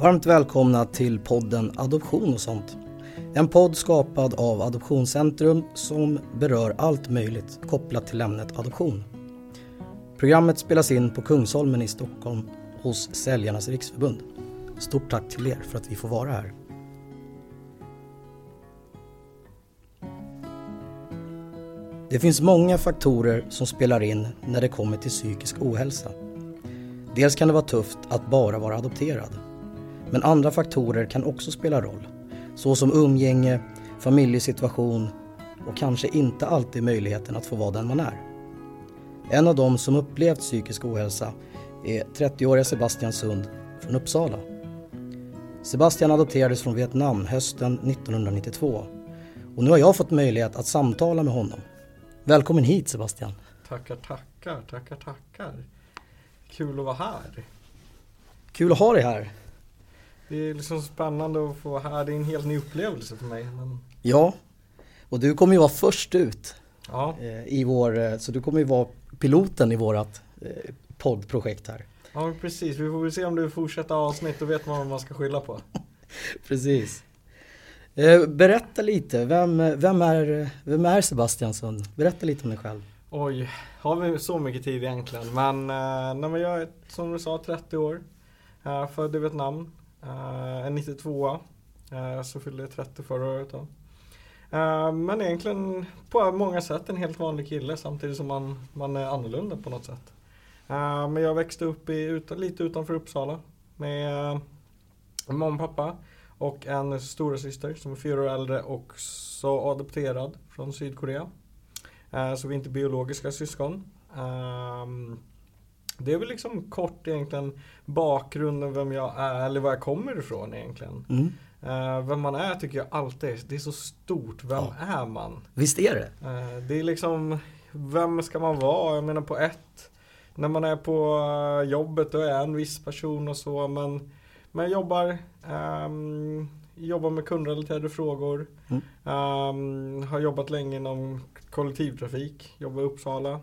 Varmt välkomna till podden Adoption och sånt. En podd skapad av Adoptionscentrum som berör allt möjligt kopplat till ämnet adoption. Programmet spelas in på Kungsholmen i Stockholm hos Säljarnas Riksförbund. Stort tack till er för att vi får vara här. Det finns många faktorer som spelar in när det kommer till psykisk ohälsa. Dels kan det vara tufft att bara vara adopterad. Men andra faktorer kan också spela roll. Såsom umgänge, familjesituation och kanske inte alltid möjligheten att få vara den man är. En av dem som upplevt psykisk ohälsa är 30-åriga Sebastian Sund från Uppsala. Sebastian adopterades från Vietnam hösten 1992 och nu har jag fått möjlighet att samtala med honom. Välkommen hit Sebastian. Tackar, tackar, tackar, tackar. Kul att vara här. Kul att ha dig här. Det är liksom spännande att få här. Det är en helt ny upplevelse för mig. Men... Ja, och du kommer ju vara först ut. Ja. Eh, I vår, eh, så du kommer ju vara piloten i vårat eh, poddprojekt här. ja, precis. Vi får väl se om du fortsätter avsnitt. Då vet man vad man ska skylla på. Precis. Berätta lite, vem, vem, är, vem är Sebastian Sund? Berätta lite om dig själv. Oj, har vi så mycket tid egentligen? Men, nej, men jag är som du sa 30 år. Född i Vietnam. Eh, en 92a, eh, Så fyllde jag 30 förra året då. Eh, men egentligen på många sätt en helt vanlig kille samtidigt som man, man är annorlunda på något sätt. Men jag växte upp i, ut, lite utanför Uppsala med mamma och pappa och en stora syster som är fyra år äldre och så adopterad från Sydkorea. Så vi är inte biologiska syskon. Ehm, det är väl liksom kort egentligen bakgrunden vem jag är eller var jag kommer ifrån egentligen. Mm. Eh, Vem man är tycker jag alltid det är så stort. Vem Ja. är man? Visst är det? Eh, Det är liksom, vem ska man vara? Jag menar på ett, när man är på eh, jobbet då är jag en viss person och så men men jag jobbar, ehm, jobbar med kundrelaterade frågor. Mm. Ehm, har jobbat länge inom kollektivtrafik, jobbar i Uppsala.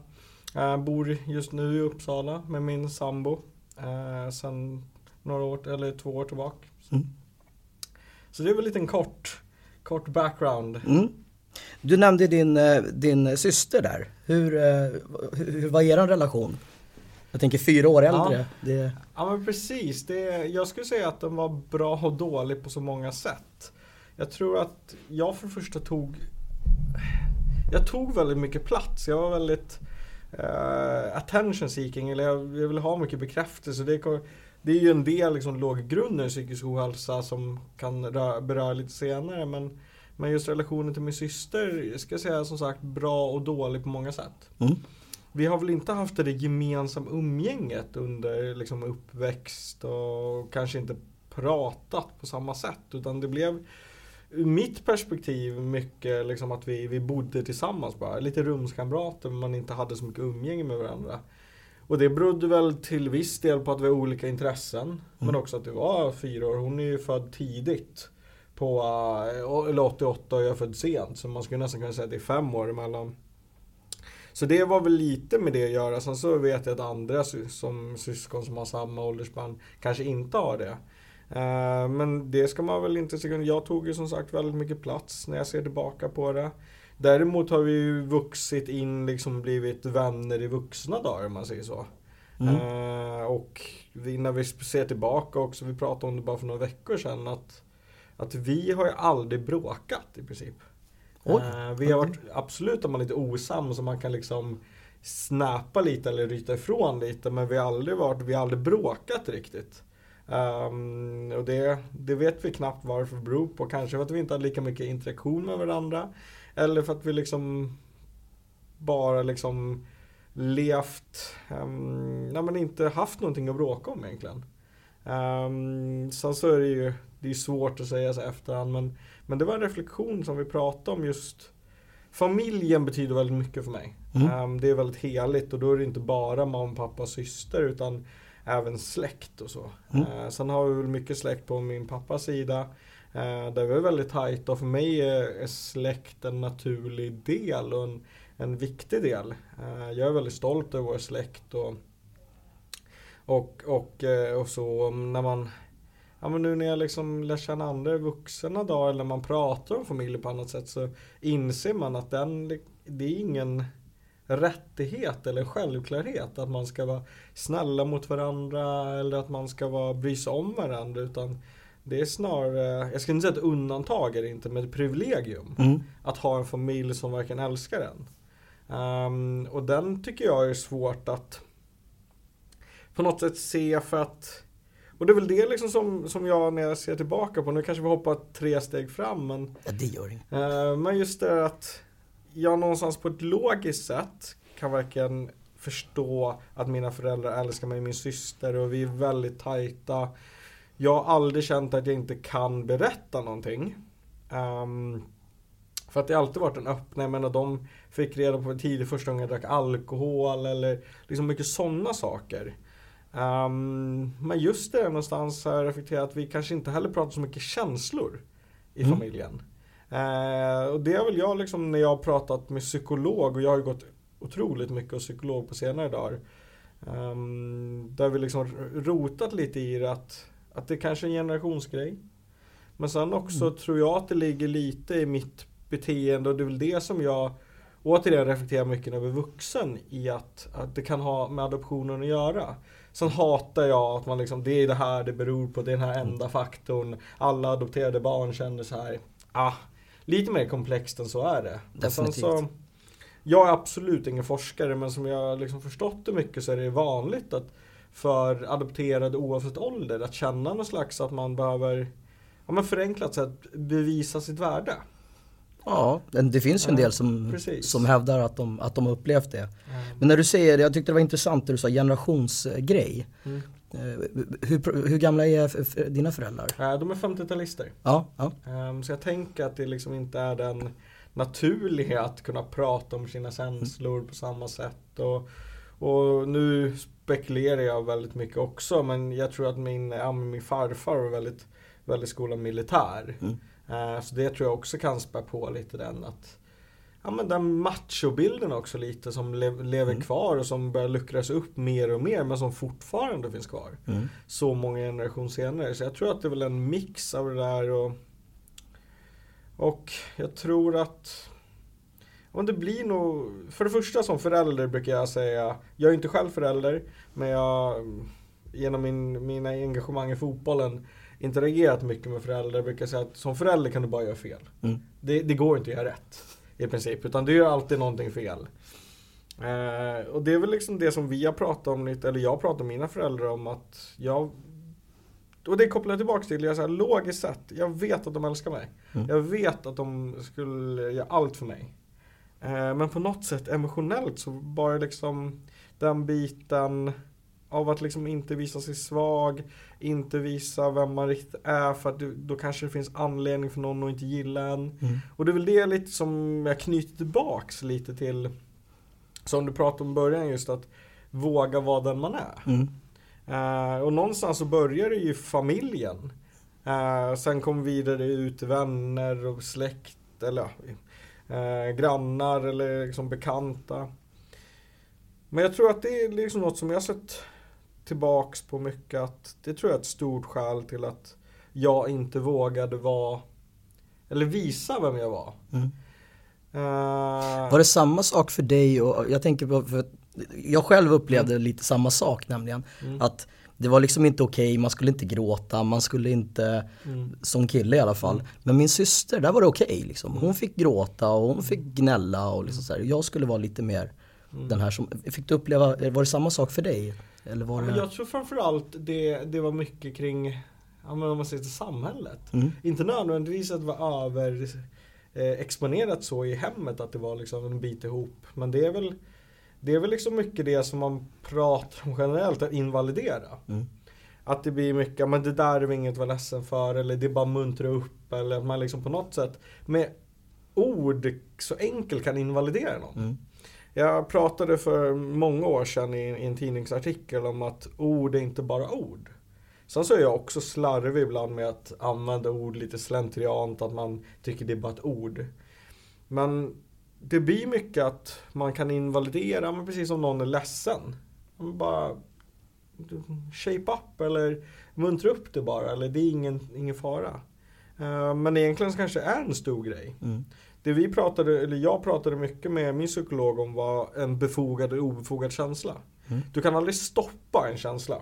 Eh, bor just nu i Uppsala med min sambo. Uh, sen några år, eller två år tillbaka. Mm. Så det är väl en liten kort, kort background. Mm. Du nämnde din, eh, din syster där. Hur, eh, hur var er relation? Jag tänker fyra år Ja. äldre. Det, Ja men precis. Det, jag skulle säga att den var bra och dålig på så många sätt. Jag tror att jag för det första tog Jag tog väldigt mycket plats. Jag var väldigt eh, attention seeking. Eller jag, jag ville ha mycket bekräftelse. Det, det är ju en del liksom, låg grund i psykisk ohälsa som kan rö- beröra lite senare. Men, men just relationen till min syster, jag ska säga som sagt bra och dålig på många sätt. mm. Vi har väl inte haft det gemensamma umgänget under liksom uppväxt och kanske inte pratat på samma sätt utan det blev ur mitt perspektiv mycket liksom att vi, vi bodde tillsammans bara. Lite rumskamrater men man inte hade så mycket umgänge med varandra. Och det berodde väl till viss del på att vi har olika intressen. Men också att det var fyra år. Hon är ju född tidigt. På, eh, eller 88 och jag är född sent. Så man skulle nästan kunna säga att det är fem år emellan. Så det var väl lite med det att göra. Sen så vet jag att andra som syskon som har samma åldersspann kanske inte har det. Eh, Men det ska man väl inte se. Jag tog ju som sagt väldigt mycket plats när jag ser tillbaka på det. Däremot har vi ju vuxit in, liksom blivit vänner i vuxna dagar om man säger så. Mm. Eh, och vi, när vi ser tillbaka också, vi pratade om det bara för några veckor sedan, att, att vi har ju aldrig bråkat i princip. Oj. Eh, vi har varit absolut om man är lite osams så man kan liksom snappa lite eller ryta ifrån lite men vi har aldrig varit, vi har aldrig bråkat riktigt. Ehm, och det, det vet vi knappt varför det beror på. Kanske för att vi inte har lika mycket interaktion med varandra. Eller för att vi liksom bara liksom levt, um, nej men inte haft någonting att bråka om egentligen. Um, sen så är det ju, det är svårt att säga så efterhand men, men det var en reflektion som vi pratade om just Familjen betyder väldigt mycket för mig. Mm. Ehm, det är väldigt heligt och då är det inte bara mamma, pappa och syster utan även släkt och så. Mm. Eh, sen har vi väl mycket släkt på min pappas sida. Eh, där vi är väldigt tajta och för mig är, släkt en naturlig del och en, en viktig del. Eh, jag är väldigt stolt över vår släkt och, och, och, och så när man ja men nu när jag liksom lär känna andra vuxna då eller man pratar om familj på annat sätt så inser man att den, det är ingen rättighet eller självklarhet att man ska vara snälla mot varandra eller att man ska vara, bry sig om varandra utan det är snarare, jag skulle inte säga ett undantag är det inte, men ett privilegium. Mm. Att ha en familj som verkligen älskar en. Um, och den tycker jag är svårt att på något sätt se för att och det är väl det liksom som, som jag när jag ser tillbaka på, nu kanske vi hoppar tre steg fram men Ja det gör inget. Uh, men just det att jag någonstans på ett logiskt sätt kan verkligen förstå att mina föräldrar älskar mig, min syster och vi är väldigt tajta. Jag har aldrig känt att jag inte kan berätta någonting. Um, för att det alltid varit en öppna, jag menar de fick reda på tidigt första gången jag drack alkohol eller liksom mycket sådana saker. Um, men just det någonstans har jag reflekterat att vi kanske inte heller pratar så mycket känslor i mm. familjen. Uh, och det är väl jag liksom när jag har pratat med psykolog och jag har ju gått otroligt mycket hos psykolog på senare dagar. Um, där vi liksom rotat lite i det att, att det kanske är en generationsgrej. Men sen också mm. tror jag att det ligger lite i mitt beteende och det är väl det som jag återigen reflekterar mycket när jag är vuxen i att, att det kan ha med adoptionen att göra. Sen hatar jag att man liksom, det är det här det beror på, det är den här enda faktorn. Alla adopterade barn känner så här. Ah, lite mer komplext än så är det. Definitivt. Så, jag är absolut ingen forskare men som jag liksom förstått det mycket så är det vanligt att för adopterade oavsett ålder att känna någon slags att man behöver ja, men förenklat sett bevisa sitt värde. Ja, det finns ju en del som, som hävdar att de, att de upplevt det. Men när du säger, jag tyckte det var intressant när du sa generationsgrej. Mm. Eh, hur, hur, gamla är dina föräldrar? De är 50-talister. Ja, ja. Ehm, så jag tänker att det liksom inte är den naturliga att kunna prata om sina känslor på samma sätt. Och, och nu spekulerar jag väldigt mycket också men jag tror att min, ja, min farfar var väldigt, väldigt skolad militär. Mm. Uh, så det tror jag också kan spä på lite den att Ja men den machobilden också lite som le lever mm. kvar och som börjar luckras upp mer och mer men som fortfarande finns kvar. Mm. Så många generationer senare. Så jag tror att det är väl en mix av det där och Och jag tror att om det blir nog, för det första som förälder brukar jag säga, jag är inte själv förälder, men jag genom min, mina engagemang i fotbollen interagerat mycket med föräldrar brukar säga att som förälder kan du bara göra fel. Mm. Det, det, går inte att göra rätt i princip, utan du gör alltid någonting fel. Eh, och det är väl liksom det som vi har pratat om lite, eller jag pratar med mina föräldrar om att jag och det kopplar tillbaka till, jag säger logiskt sett, jag vet att de älskar mig. Mm. Jag vet att de skulle göra allt för mig. Eh, men på något sätt emotionellt så bara liksom den biten av att liksom inte visa sig svag, inte visa vem man riktigt är för att du, då kanske det finns anledning för någon att inte gilla en. Mm. Och det är väl det lite som jag knyter tillbaks lite till som du pratade om i början just att våga vara den man är. Mm. Uh, och någonstans så börjar det ju familjen. Uh, sen kommer vidare ut vänner och släkt eller uh, grannar eller liksom bekanta. Men jag tror att det är liksom något som jag sett tillbaks på mycket att det tror jag är ett stort skäl till att jag inte vågade vara eller visa vem jag var. Mm. Uh, var det samma sak för dig och jag tänker på, för jag själv upplevde mm. lite samma sak nämligen. Mm. Att det var liksom inte okej, okay, man skulle inte gråta, man skulle inte, mm. som kille i alla fall. Mm. Men min syster, där var det okej okay, liksom. Hon fick gråta och hon fick gnälla och liksom så här. Jag skulle vara lite mer mm. den här som, fick du uppleva, var det samma sak för dig? Eller var det... ja, jag tror framförallt det, det var mycket kring, ja, men om man säger till samhället. Mm. Inte nödvändigtvis att det var över eh, exponerat så i hemmet att det var liksom en bit ihop. Men det är väl det är väl liksom mycket det som man pratar om generellt, att invalidera. Mm. Att det blir mycket, men det där är vi inget att vara ledsen för eller det är bara muntra upp eller att man liksom på något sätt med ord så enkelt kan invalidera någon. Mm. Jag pratade för många år sedan i, i en tidningsartikel om att ord är inte bara ord. Sen så är jag också slarvig ibland med att använda ord lite slentriant, att man tycker det är bara ett ord. Men det blir mycket att man kan invalidera, men precis som någon är ledsen. Man bara, shape up eller muntra upp det bara. Eller det är ingen, ingen fara. Eh, men egentligen så kanske det är en stor grej. Mm. Det vi pratade, eller jag pratade mycket med min psykolog om var en befogad och obefogad känsla. Mm. Du kan aldrig stoppa en känsla.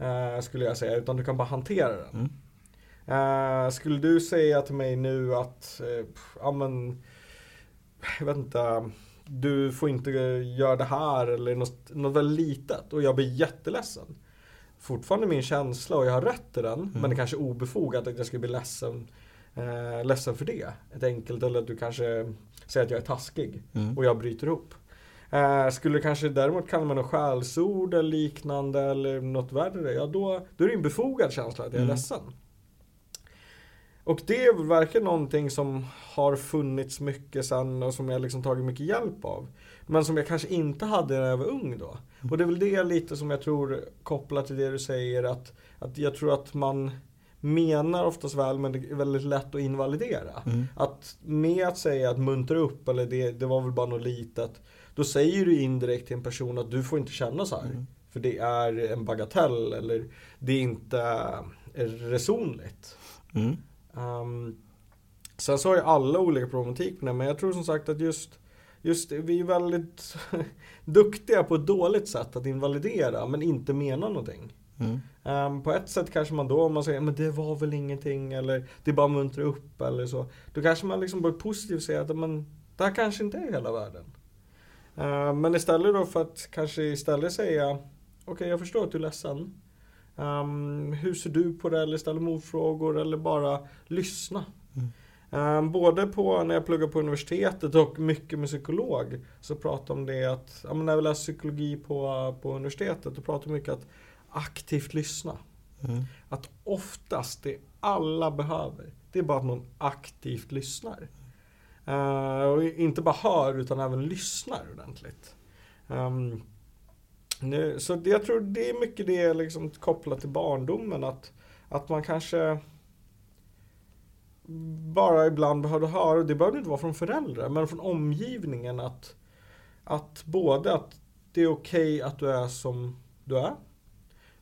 Uh, skulle jag säga, utan du kan bara hantera den. Mm. Uh, skulle du säga till mig nu att, uh, ja men, jag vet inte, du får inte göra det här eller något, något väldigt litet och jag blir jätteledsen. Fortfarande min känsla och jag har rätt till den, Mm. men det kanske är obefogat att jag skulle bli ledsen, uh, ledsen för det. Ett enkelt, eller att du kanske säger att jag är taskig Mm. och jag bryter ihop. Eh, skulle du kanske däremot kalla mig något skällsord eller liknande eller något värre, ja då, då är det en befogad känsla att jag är Mm. ledsen. Och det är verkligen någonting som har funnits mycket sen och som jag liksom tagit mycket hjälp av. Men som jag kanske inte hade när jag var ung då. Och det är väl det lite som jag tror kopplat till det du säger att, att jag tror att man menar oftast väl men det är väldigt lätt att invalidera. Mm. Att med att säga att muntra upp eller det, det var väl bara något litet. Då säger du indirekt till en person att du får inte känna så här. Mm. För det är en bagatell eller det är inte är resonligt. Mm. Um, sen så har ju alla olika problematik med det men jag tror som sagt att just Just vi är väldigt duktiga på ett dåligt sätt att invalidera men inte mena någonting. Mm. Ehm, på ett sätt kanske man då, om man säger men det var väl ingenting eller det bara muntra upp eller så. Då kanske man liksom ett positivt säger att men, det här kanske inte är hela världen. Ehm, men istället då för att kanske istället säga okej okay, jag förstår att du är ledsen. Ehm, hur ser du på det? Eller ställa motfrågor eller bara lyssna. Mm. Ehm, både på när jag pluggar på universitetet och mycket med psykolog så pratar om det att, ja, när vi läser psykologi på, på universitetet då pratar vi mycket att aktivt lyssna. Mm. Att oftast det alla behöver, det är bara att någon aktivt lyssnar. Eh, och inte bara hör utan även lyssnar ordentligt. Ehm, nu, så det, jag tror det är mycket det liksom kopplat till barndomen att, att man kanske bara ibland behövde höra, och det behöver inte vara från föräldrar, men från omgivningen att, att både att det är okej att du är som du är.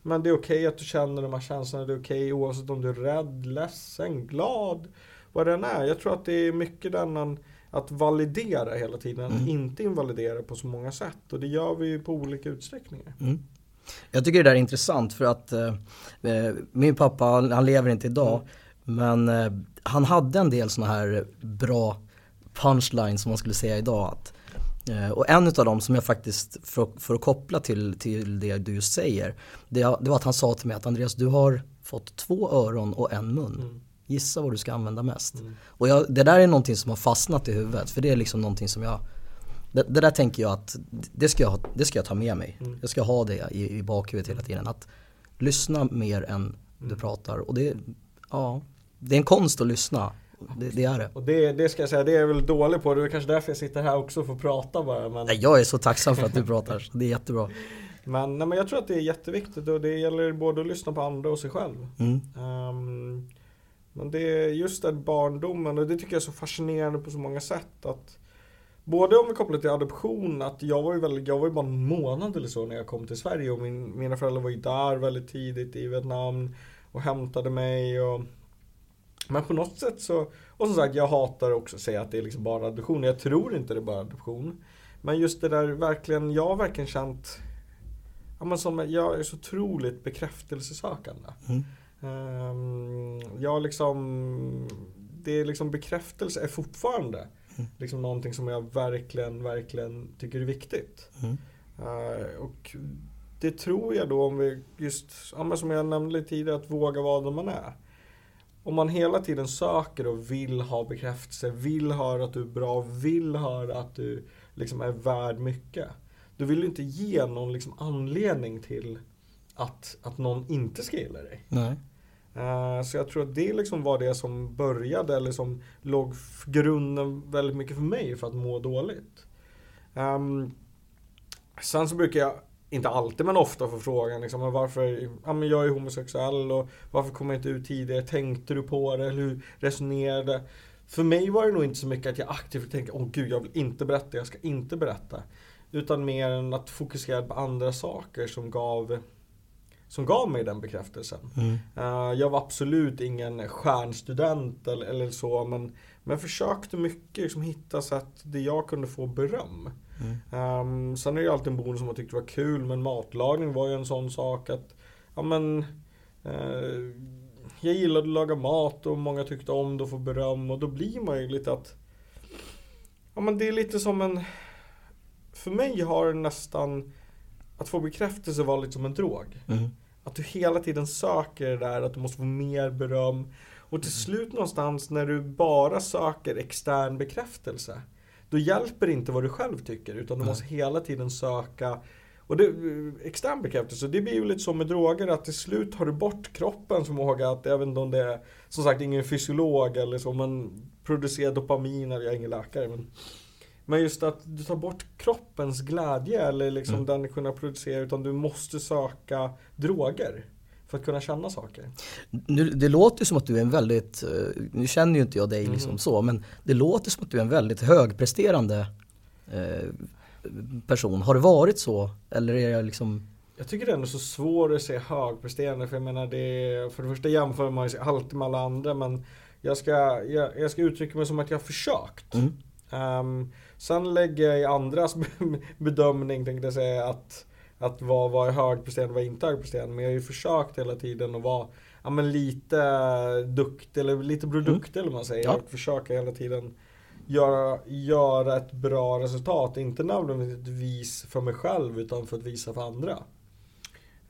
Men det är okej att du känner de här känslorna, det är okej oavsett om du är rädd, ledsen, glad, vad det än är. Jag tror att det är mycket den att validera hela tiden, att Mm. inte invalidera på så många sätt. Och det gör vi ju på olika utsträckningar. Mm. Jag tycker det där är intressant för att eh, eh, min pappa, han, han lever inte idag, men eh, han hade en del sådana här bra punchlines som man skulle säga idag. Att, och en av dem som jag faktiskt, för, för att koppla till, till det du just säger, det, det var att han sa till mig att Andreas du har fått två öron och en mun. Mm. Gissa vad du ska använda mest. Mm. Och jag, det där är någonting som har fastnat i huvudet för det är liksom någonting som jag det, det där tänker jag att det ska jag, det ska jag ta med mig. Mm. Jag ska ha det i, i bakhuvudet hela tiden. Att lyssna mer än du Mm. pratar. Och det, ja, det är en konst att lyssna. Det, det är det. Och det, det ska jag säga, det är jag väl dålig på. Det är kanske därför jag sitter här också för att prata bara. Men, Nej, Jag är så tacksam för att du pratar. Så det är jättebra. men, nej, men jag tror att det är jätteviktigt och det gäller både att lyssna på andra och sig själv. Mm. Ehm, men det är just den barndomen och det tycker jag är så fascinerande på så många sätt. att Både om vi kopplar till adoption, att jag var ju, väldigt, jag var ju bara en månad eller så när jag kom till Sverige och min, mina föräldrar var ju där väldigt tidigt i Vietnam och hämtade mig. Och, men på något sätt så, och som sagt jag hatar också att säga att det är liksom bara adoption. Jag tror inte det är bara adoption. Men just det där verkligen, jag har verkligen känt, ja men som, jag är så otroligt bekräftelsesökande. Mm. Ehm, jag liksom, det är liksom bekräftelse är fortfarande Mm. liksom någonting som jag verkligen, verkligen tycker är viktigt. Mm. Eh, och det tror jag då om vi just, ja, men som jag nämnde tidigare, att våga vara den man är. Om man hela tiden söker och vill ha bekräftelse, vill höra att du är bra, vill höra att du liksom är värd mycket. Du vill ju inte ge någon liksom anledning till att, att någon inte ska gilla dig. Nej. Eh, Så jag tror att det liksom var det som började eller som låg grunden väldigt mycket för mig för att må dåligt. Ehm, sen så brukar jag, inte alltid men ofta få frågan liksom, varför, ja men jag är homosexuell och varför kom jag inte ut tidigare? Tänkte du på det? Eller hur resonerade? För mig var det nog inte så mycket att jag aktivt tänkte, åh gud jag vill inte berätta, jag ska inte berätta. Utan mer än att fokusera på andra saker som gav som gav mig den bekräftelsen. Mm. Uh, jag var absolut ingen stjärnstudent eller, eller så men, men försökte mycket liksom, hitta sätt där jag kunde få beröm. Mm. Um, sen är det ju alltid en bonus som jag tyckte var kul men matlagning var ju en sån sak att ja men uh, jag gillade att laga mat och många tyckte om det och få beröm och då blir man ju lite att Ja men det är lite som en För mig har nästan Att få bekräftelse var lite som en drog. Mm. Att du hela tiden söker det där, att du måste få mer beröm. Och till slut någonstans när du bara söker extern bekräftelse. Då hjälper inte vad du själv tycker utan du måste hela tiden söka och det, extern bekräftelse, det blir ju lite som med droger att till slut har du bort kroppens förmåga att, jag vet inte om det är, som sagt ingen fysiolog eller så, men producerar dopamin, eller jag är ingen läkare. Men, men just att du tar bort kroppens glädje eller liksom mm. den kunna producera utan du måste söka droger för att kunna känna saker. Nu, det låter som att du är en väldigt, eh, nu känner ju inte jag dig liksom mm. så, men det låter som att du är en väldigt högpresterande eh, person. Har det varit så? Eller är jag liksom jag tycker det är ändå så svårt att se högpresterande för jag menar det För det första jämför man sig alltid med alla andra men Jag ska, jag, jag ska uttrycka mig som att jag har försökt. Mm. Um, sen lägger jag i andras bedömning tänkte jag säga att Att vad var högpresterande och vad inte högpresterande men jag har ju försökt hela tiden att vara Ja men lite duktig eller lite produktig mm. eller man säger. Ja. Och försöka hela tiden göra, göra ett bra resultat. Inte nödvändigtvis för mig själv utan för att visa för andra.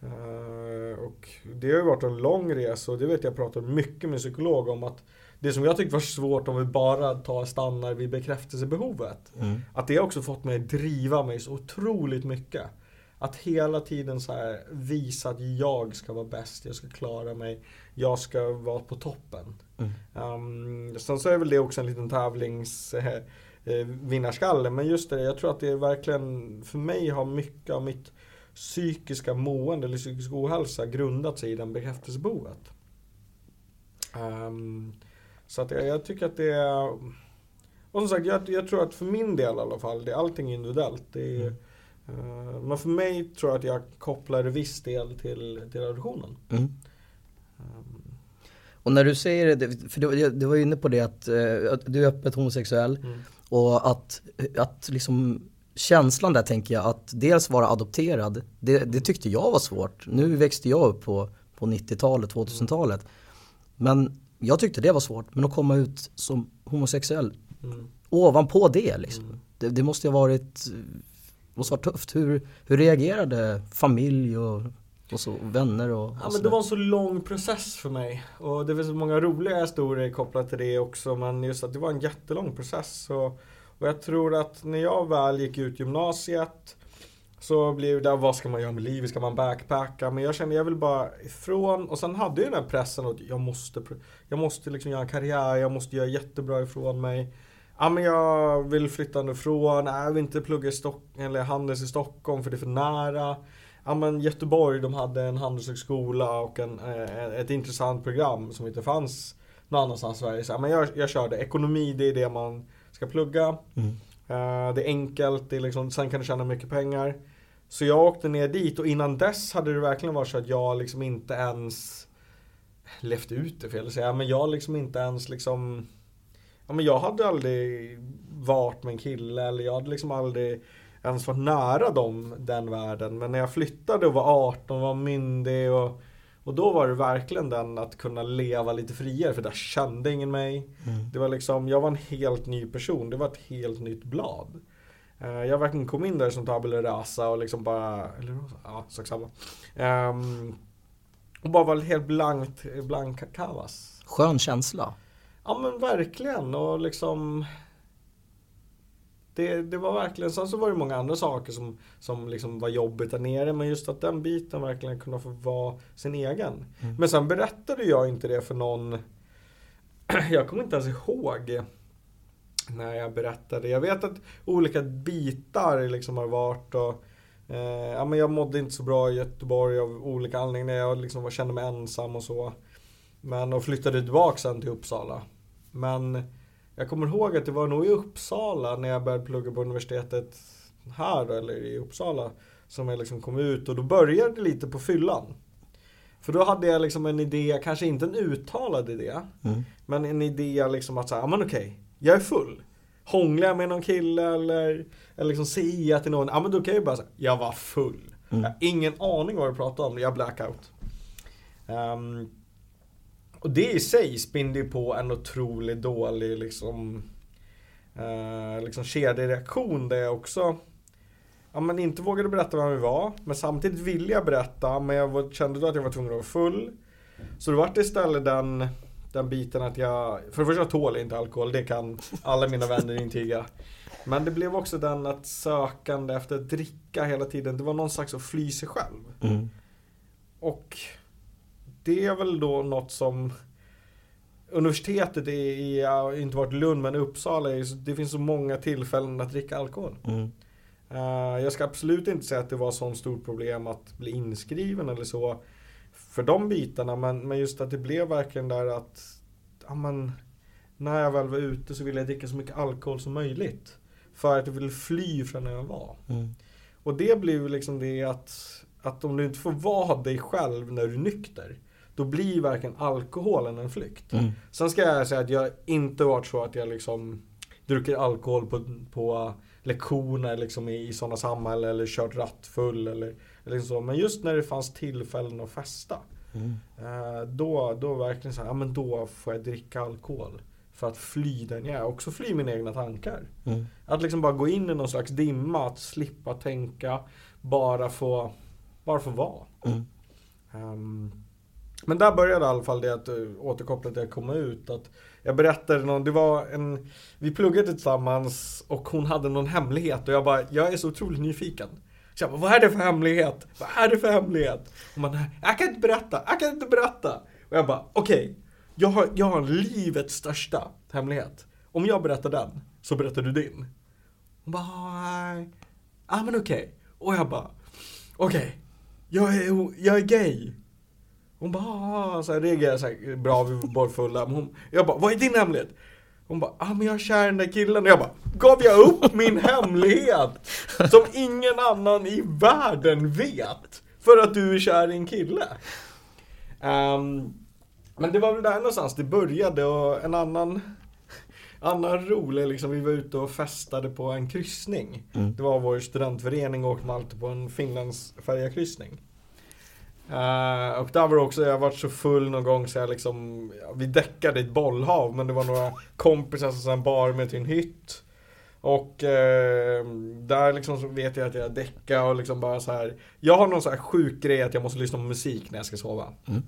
Uh, och det har ju varit en lång resa och det vet jag pratar mycket med psykolog om att det som jag tyckte var svårt om vi bara tar stannar vid bekräftelsebehovet. Mm. Att det också fått mig att driva mig så otroligt mycket. Att hela tiden så här visa att jag ska vara bäst, jag ska klara mig, jag ska vara på toppen. Mm. Um, sen så är väl det också en liten tävlings eh, eh, vinnarskalle. Men just det, jag tror att det är verkligen, för mig har mycket av mitt psykiska mående eller psykisk ohälsa grundat sig i den bekräftelsebehovet. Um, så att jag, jag, tycker att det är och som sagt, jag, jag, tror att för min del i alla fall, det är allting individuellt. Det är, mm. Uh, men för mig tror jag att jag kopplar viss del till, till reduktionen. Mm. Um, och när du säger det, för du, du var inne på det att, uh, att du är öppet homosexuell mm. och att, att liksom känslan där tänker jag att dels vara adopterad, det, det tyckte jag var svårt. Nu växte jag upp på, på 90-talet, 2000-talet. Men jag tyckte det var svårt. Men att komma ut som homosexuell mm. ovanpå det liksom. Mm. Det, det, måste ha varit, måste varit tufft. Hur, hur reagerade familj och, och så, vänner och, och Ja men det var en så lång process för mig. Och det finns många roliga historier kopplat till det också. Men just att det var en jättelång process. Och, och jag tror att när jag väl gick ut gymnasiet så blev det, vad ska man göra med livet? Ska man backpacka? Men jag kände, jag vill bara ifrån. Och sen hade jag den här pressen att jag måste, jag måste liksom göra en karriär, jag måste göra jättebra ifrån mig. Ja men jag vill flytta ifrån, jag vill inte plugga i Stockholm, eller Handels i Stockholm för det är för nära. Ja men Göteborg, de hade en handelshögskola och en, eh, ett intressant program som inte fanns någon annanstans i Sverige. Så, ja, men jag, jag körde, ekonomi det är det man ska plugga. Mm. Uh, det är enkelt, det är liksom, sen kan du tjäna mycket pengar. Så jag åkte ner dit och innan dess hade det verkligen varit så att jag liksom inte ens levt ut det fel att säga, men jag liksom inte ens liksom Ja men jag hade aldrig varit med en kille eller jag hade liksom aldrig ens varit nära dem, den världen. Men när jag flyttade och var 18 och var myndig och och då var det verkligen den att kunna leva lite friare för där kände ingen mig. Mm. Det var liksom, jag var en helt ny person. Det var ett helt nytt blad. Uh, jag verkligen kom in där som tabula rasa och liksom bara, eller ja, sak samma. Um, och bara var helt blankt, blank kalas. Skön känsla. Ja men verkligen och liksom det, det var verkligen, sen så var det många andra saker som, som liksom var jobbigt där nere. Men just att den biten verkligen kunde få vara sin egen. Mm. Men sen berättade jag inte det för någon. Jag kommer inte ens ihåg när jag berättade. Jag vet att olika bitar liksom har varit och eh, ja, men jag mådde inte så bra i Göteborg av olika anledningar. Jag liksom kände mig ensam och så. Men och flyttade tillbaka sen till Uppsala. Men jag kommer ihåg att det var nog i Uppsala när jag började plugga på universitetet här eller i Uppsala. Som jag liksom kom ut och då började det lite på fyllan. För då hade jag liksom en idé, kanske inte en uttalad idé. Mm. Men en idé liksom att säga, ja men okej, jag är full. Hånglar jag med någon kille eller, eller liksom säger jag till någon, ja men då kan jag ju bara säga, jag var full. Mm. Jag har ingen aning vad du pratar om, jag blackout. Um, och det i sig spinner ju på en otroligt dålig liksom, uh, liksom kedjereaktion där jag också ja, men inte vågade berätta vem vi var. Men samtidigt ville jag berätta, men jag var, kände då att jag var tvungen att vara full. Så det vart istället den, den biten att jag, för det första jag tål inte alkohol, det kan alla mina vänner intyga. Men det blev också den att sökande efter att dricka hela tiden, det var någon slags att fly sig själv. Mm. Och det är väl då något som Universitetet i, inte varit Lund men Uppsala, det finns så många tillfällen att dricka alkohol. Mm. Eh, jag ska absolut inte säga att det var så stort problem att bli inskriven eller så för de bitarna men, men just att det blev verkligen där att ja, men, när jag väl var ute så ville jag dricka så mycket alkohol som möjligt. För att jag ville fly från där jag var. Mm. Och det ju liksom det att, att om du inte får vara dig själv när du är nykter då blir verkligen alkoholen en flykt. Mm. Sen ska jag säga att jag inte varit så att jag liksom druckit alkohol på, på lektioner liksom i, i sådana samhällen eller kört rattfull eller, eller så. Men just när det fanns tillfällen att festa. Mm. Eh, då, då verkligen så här, ja men då får jag dricka alkohol. För att fly den jag är. Också fly mina egna tankar. Mm. Att liksom bara gå in i någon slags dimma, att slippa tänka. Bara få, bara få vara. Mm. Ehm, men där började i alla fall det att eh, återkoppla till att komma ut. Att jag berättade någon, det var en, vi pluggade tillsammans och hon hade någon hemlighet och jag bara, jag är så otroligt nyfiken. Så jag bara, vad är det för hemlighet? Vad är det för hemlighet? Hon bara, jag kan inte berätta, jag kan inte berätta. Och jag bara, okej, jag, har, jag har livets största hemlighet. Om jag berättar den, så berättar du din. Hon bara, nej, ja men okej. Och jag bara, okej, jag, är, jag är gay. Hon bara, ah, så här reagerade så här, bra, vi var båda fulla. Men hon, jag bara, vad är din hemlighet? Hon bara, ah men jag är kär i den där killen. Och jag bara, gav jag upp min hemlighet? Som ingen annan i världen vet. För att du är kär i en kille. Ehm, men det var väl där någonstans det började och en annan Annan rolig liksom, vi var ute och festade på en kryssning. Mm. Det var vår studentförening och åkte alltid på en Finlandsfärjakryssning. Uh, och där var det också, jag varit så full någon gång så jag liksom, vi däckade i ett bollhav men det var några kompisar som sen bar mig till en hytt. Och eh, där liksom så vet jag att jag däckade och liksom bara så här. Jag har någon så här sjuk grej att jag måste lyssna på musik när jag ska sova. Mm.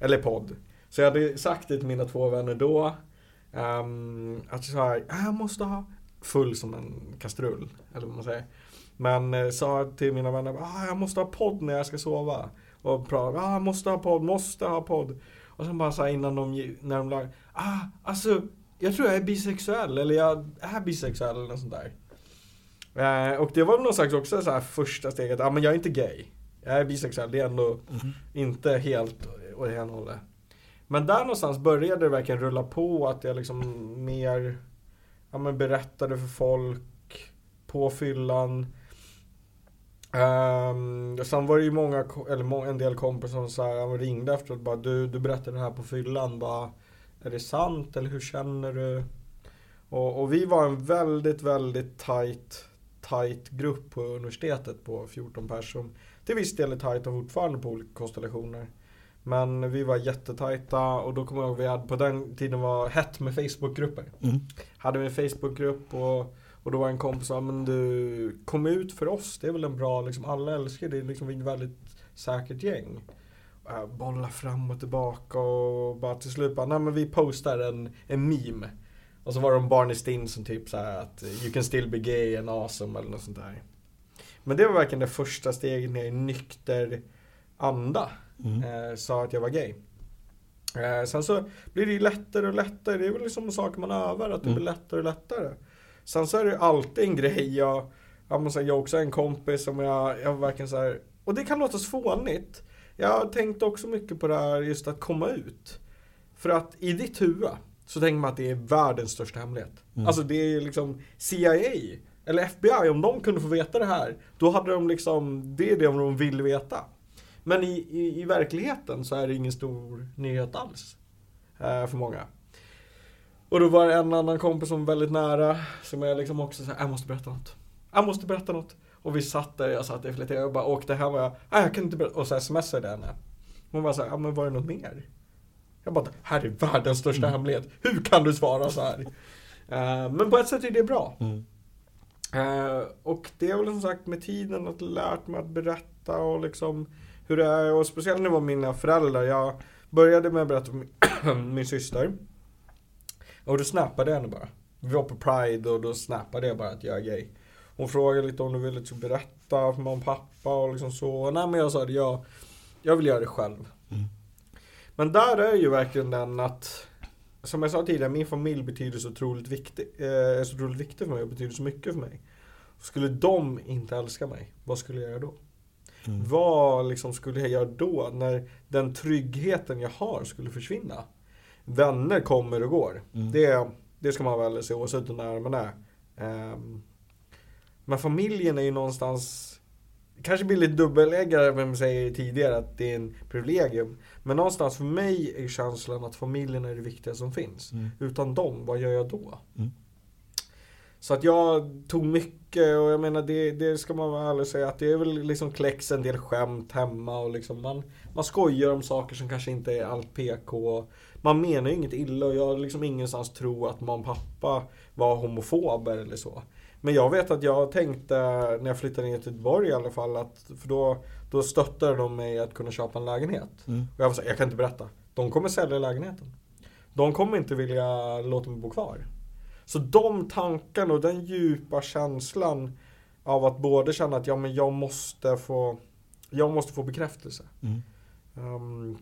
Eller podd. Så jag hade sagt det till mina två vänner då. ehm, att så här, "Ah, jag måste ha full som en kastrull. Eller vad man säger. Men eh, sa till mina vänner, ah, jag måste ha podd när jag ska sova. Och pratade, ah, måste ha podd, måste ha podd. Och sen bara så här innan de, när de lag, ah, alltså, jag tror jag är bisexuell, eller jag är bisexuell eller något sånt där. Eh, och det var väl någon slags också så här första steget, ah, men jag är inte gay. Jag är bisexuell, det är ändå Mhm. inte helt åt ena hållet. Men där någonstans började det verkligen rulla på att jag liksom mer ja, men berättade för folk på fyllan. Um, sen var det ju många, eller en del kompisar som så här, ringde efteråt bara du, du berättade det här på fyllan. Bara, är det sant eller hur känner du? Och, och vi var en väldigt, väldigt tight, tight grupp på universitetet på 14 personer. Till viss del är tajta fortfarande på olika konstellationer. Men vi var jättetajta och då kommer jag ihåg vi hade på den tiden var hett med Facebookgrupper. Mm. Hade vi en Facebookgrupp och, och då var en kompis som sa men du kom ut för oss, det är väl en bra liksom, alla älskar det, liksom vi är ett väldigt säkert gäng. Och jag bollade fram och tillbaka och bara till slut bara, nej men vi postar en, en meme. Och så var det om Barney Stinson typ så här att you can still be gay and awesome eller något sånt där. Men det var verkligen det första steget ner i nykter anda. Mm. Eh, sa att jag var gay. Eh, sen så blir det ju lättare och lättare. Det är väl liksom saker man övar, att det blir Mm. lättare och lättare. Sen så är det ju alltid en grej. Jag, jag måste jag har också en kompis som jag, jag verkligen så här, och det kan låta så fånigt. Jag har tänkt också mycket på det här just att komma ut. För att i ditt huvud så tänker man att det är världens största hemlighet. Mm. Alltså det är liksom CIA eller FBI, om de kunde få veta det här, då hade de liksom, det är det de vill veta. Men i, i, i verkligheten så är det ingen stor nyhet alls. Eh, för många. Och då var det en annan kompis som var väldigt nära, som jag liksom också sa, jag måste berätta något. Jag måste berätta något. Och vi satt där, jag satt i flera och bara åkte hem och jag, nej jag kan inte berätta. Och så smsade jag henne. Hon var såhär, ja men var det något mer? Jag bara, här är världens största mm. hemlighet. Hur kan du svara så här? uh, men på ett sätt är det bra. Mm. Uh, och det är väl som sagt med tiden att lärt mig att berätta och liksom hur det är. Och speciellt när det var mina föräldrar. Jag började med att berätta för min, min syster. Och då snappade jag henne bara. Vi var på Pride och då snappade jag bara att jag är gay. Hon frågade lite om du ville typ berätta för mamma och pappa och liksom så. Nej men jag sa det, jag, jag vill göra det själv. Mm. Men där är ju verkligen den att som jag sa tidigare, min familj betyder så otroligt viktig, eh, är så otroligt viktig för mig och betyder så mycket för mig. Skulle de inte älska mig, vad skulle jag göra då? Mm. Vad liksom skulle jag göra då när den tryggheten jag har skulle försvinna? Vänner kommer och går. Mm. Det, det ska man väl se oavsett hur nära man är. Um, men familjen är ju någonstans Kanske blir lite dubbeläggare vem säger tidigare att det är en privilegium. Men någonstans för mig är känslan att familjen är det viktiga som finns. Mm. Utan dem, vad gör jag då? Mm. Så att jag tog mycket och jag menar det, det ska man väl ärligt säga att det är väl liksom kläcks en del skämt hemma och liksom man, man skojar om saker som kanske inte är allt PK. Man menar ju inget illa och jag har liksom ingenstans tro att mamma och pappa var homofober eller så. Men jag vet att jag tänkte när jag flyttade ner till Göteborg i alla fall att för då, då stöttade de mig att kunna köpa en lägenhet. Mm. Och jag var så jag kan inte berätta. De kommer sälja lägenheten. De kommer inte vilja låta mig bo kvar. Så de tankarna och den djupa känslan av att både känna att ja, men jag måste få jag måste få bekräftelse. Mm. Um,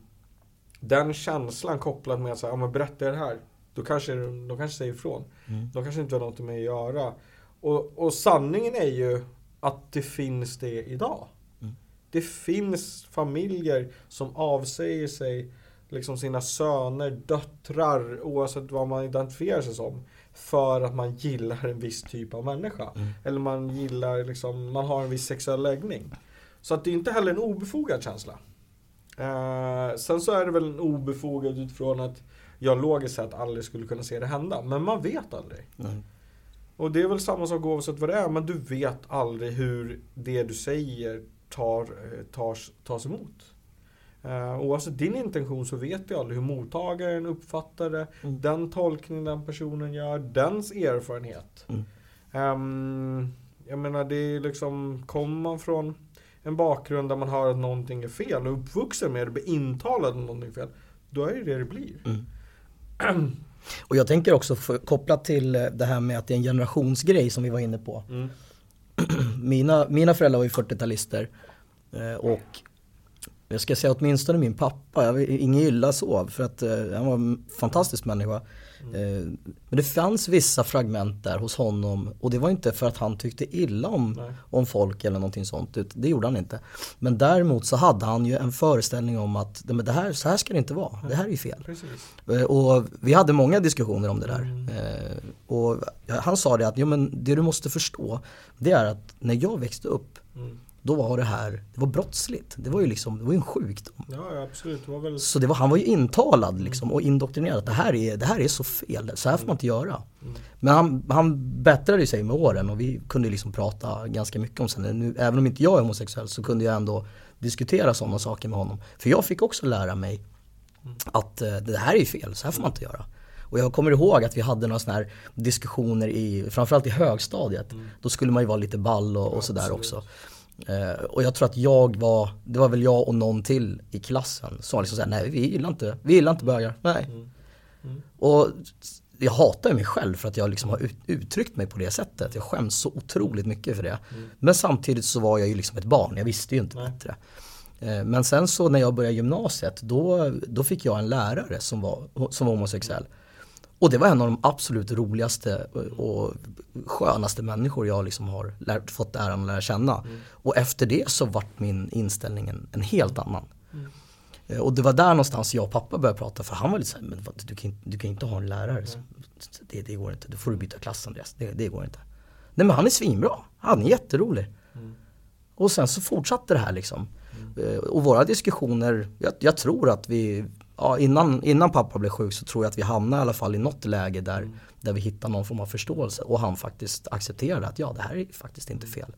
den känslan kopplat med att säga, ja men berätta det här. Då kanske de kanske säger ifrån. Mm. De kanske inte har något med att göra. Och, och sanningen är ju att det finns det idag. Mm. Det finns familjer som avsäger sig liksom sina söner, döttrar, oavsett vad man identifierar sig som. För att man gillar en viss typ av människa. Mm. Eller man gillar, liksom, man har en viss sexuell läggning. Så att det är inte heller en obefogad känsla. Eh, sen så är det väl en obefogad utifrån att jag logiskt sett aldrig skulle kunna se det hända. Men man vet aldrig. Mm. Och det är väl samma sak oavsett vad det är, men du vet aldrig hur det du säger tar, eh, tas, tas emot. Uh, oavsett din intention så vet du aldrig hur mottagaren uppfattar det, mm. den tolkning den personen gör, dens erfarenhet. Mm. Um, jag menar det är liksom, kommer man från en bakgrund där man hör att någonting är fel och uppvuxen med det, blir intalad att någonting är fel, då är det det det blir. Mm. Och jag tänker också för, kopplat till eh, det här med att det är en generationsgrej som vi var inne på. Mm. mina, mina föräldrar var ju 40-talister eh, och jag ska säga åtminstone min pappa, jag inget illa så för att eh, han var en fantastisk människa. Mm. Men det fanns vissa fragment där hos honom och det var inte för att han tyckte illa om, om folk eller någonting sånt. Det gjorde han inte. Men däremot så hade han ju en föreställning om att det här, så här ska det inte vara. Det här är ju fel. Eh, och vi hade många diskussioner om det där. Mm. Eh, och han sa det att jo, men det du måste förstå det är att när jag växte upp mm då var det här, det var brottsligt. Det var ju liksom, det var ju en sjukdom. Ja, absolut. Det var väl... Så det var, han var ju intalad liksom och indoktrinerad att det här är, det här är så fel, så här får man inte göra. Mm. Men han, han bättrade sig med åren och vi kunde liksom prata ganska mycket om. Nu, även om inte jag är homosexuell så kunde jag ändå diskutera sådana saker med honom. För jag fick också lära mig mm. att eh, det här är fel, så här får man inte göra. Och jag kommer ihåg att vi hade några sådana här diskussioner i, framförallt i högstadiet. Mm. Då skulle man ju vara lite ball och, och sådär också. Eh, och jag tror att jag var, det var väl jag och någon till i klassen som liksom såhär, nej vi gillar inte, vi gillar inte bögar, nej. Mm. Mm. Och jag hatar mig själv för att jag liksom har ut, uttryckt mig på det sättet. Jag skäms så otroligt mycket för det. Mm. Men samtidigt så var jag ju liksom ett barn, jag visste ju inte nej. bättre. Eh, men sen så när jag började gymnasiet, då, då fick jag en lärare som var, som var homosexuell. Och det var en av de absolut roligaste och skönaste människor jag liksom har lärt, fått äran att lära känna. Mm. Och efter det så vart min inställning en, en helt annan. Mm. Eh, och det var där någonstans jag och pappa började prata för han var lite såhär, men du kan, du kan inte ha en lärare. Mm. Det, det går inte, då får du byta klass Andreas. Det, det går inte. Nej men han är svinbra, han är jätterolig. Mm. Och sen så fortsatte det här liksom. Mm. Och våra diskussioner, jag, jag, tror att vi, ja, innan, innan pappa blev sjuk så tror jag att vi hamnade i alla fall i något läge där, mm. där vi hittar någon form av förståelse och han faktiskt accepterade att ja, det här är faktiskt inte fel.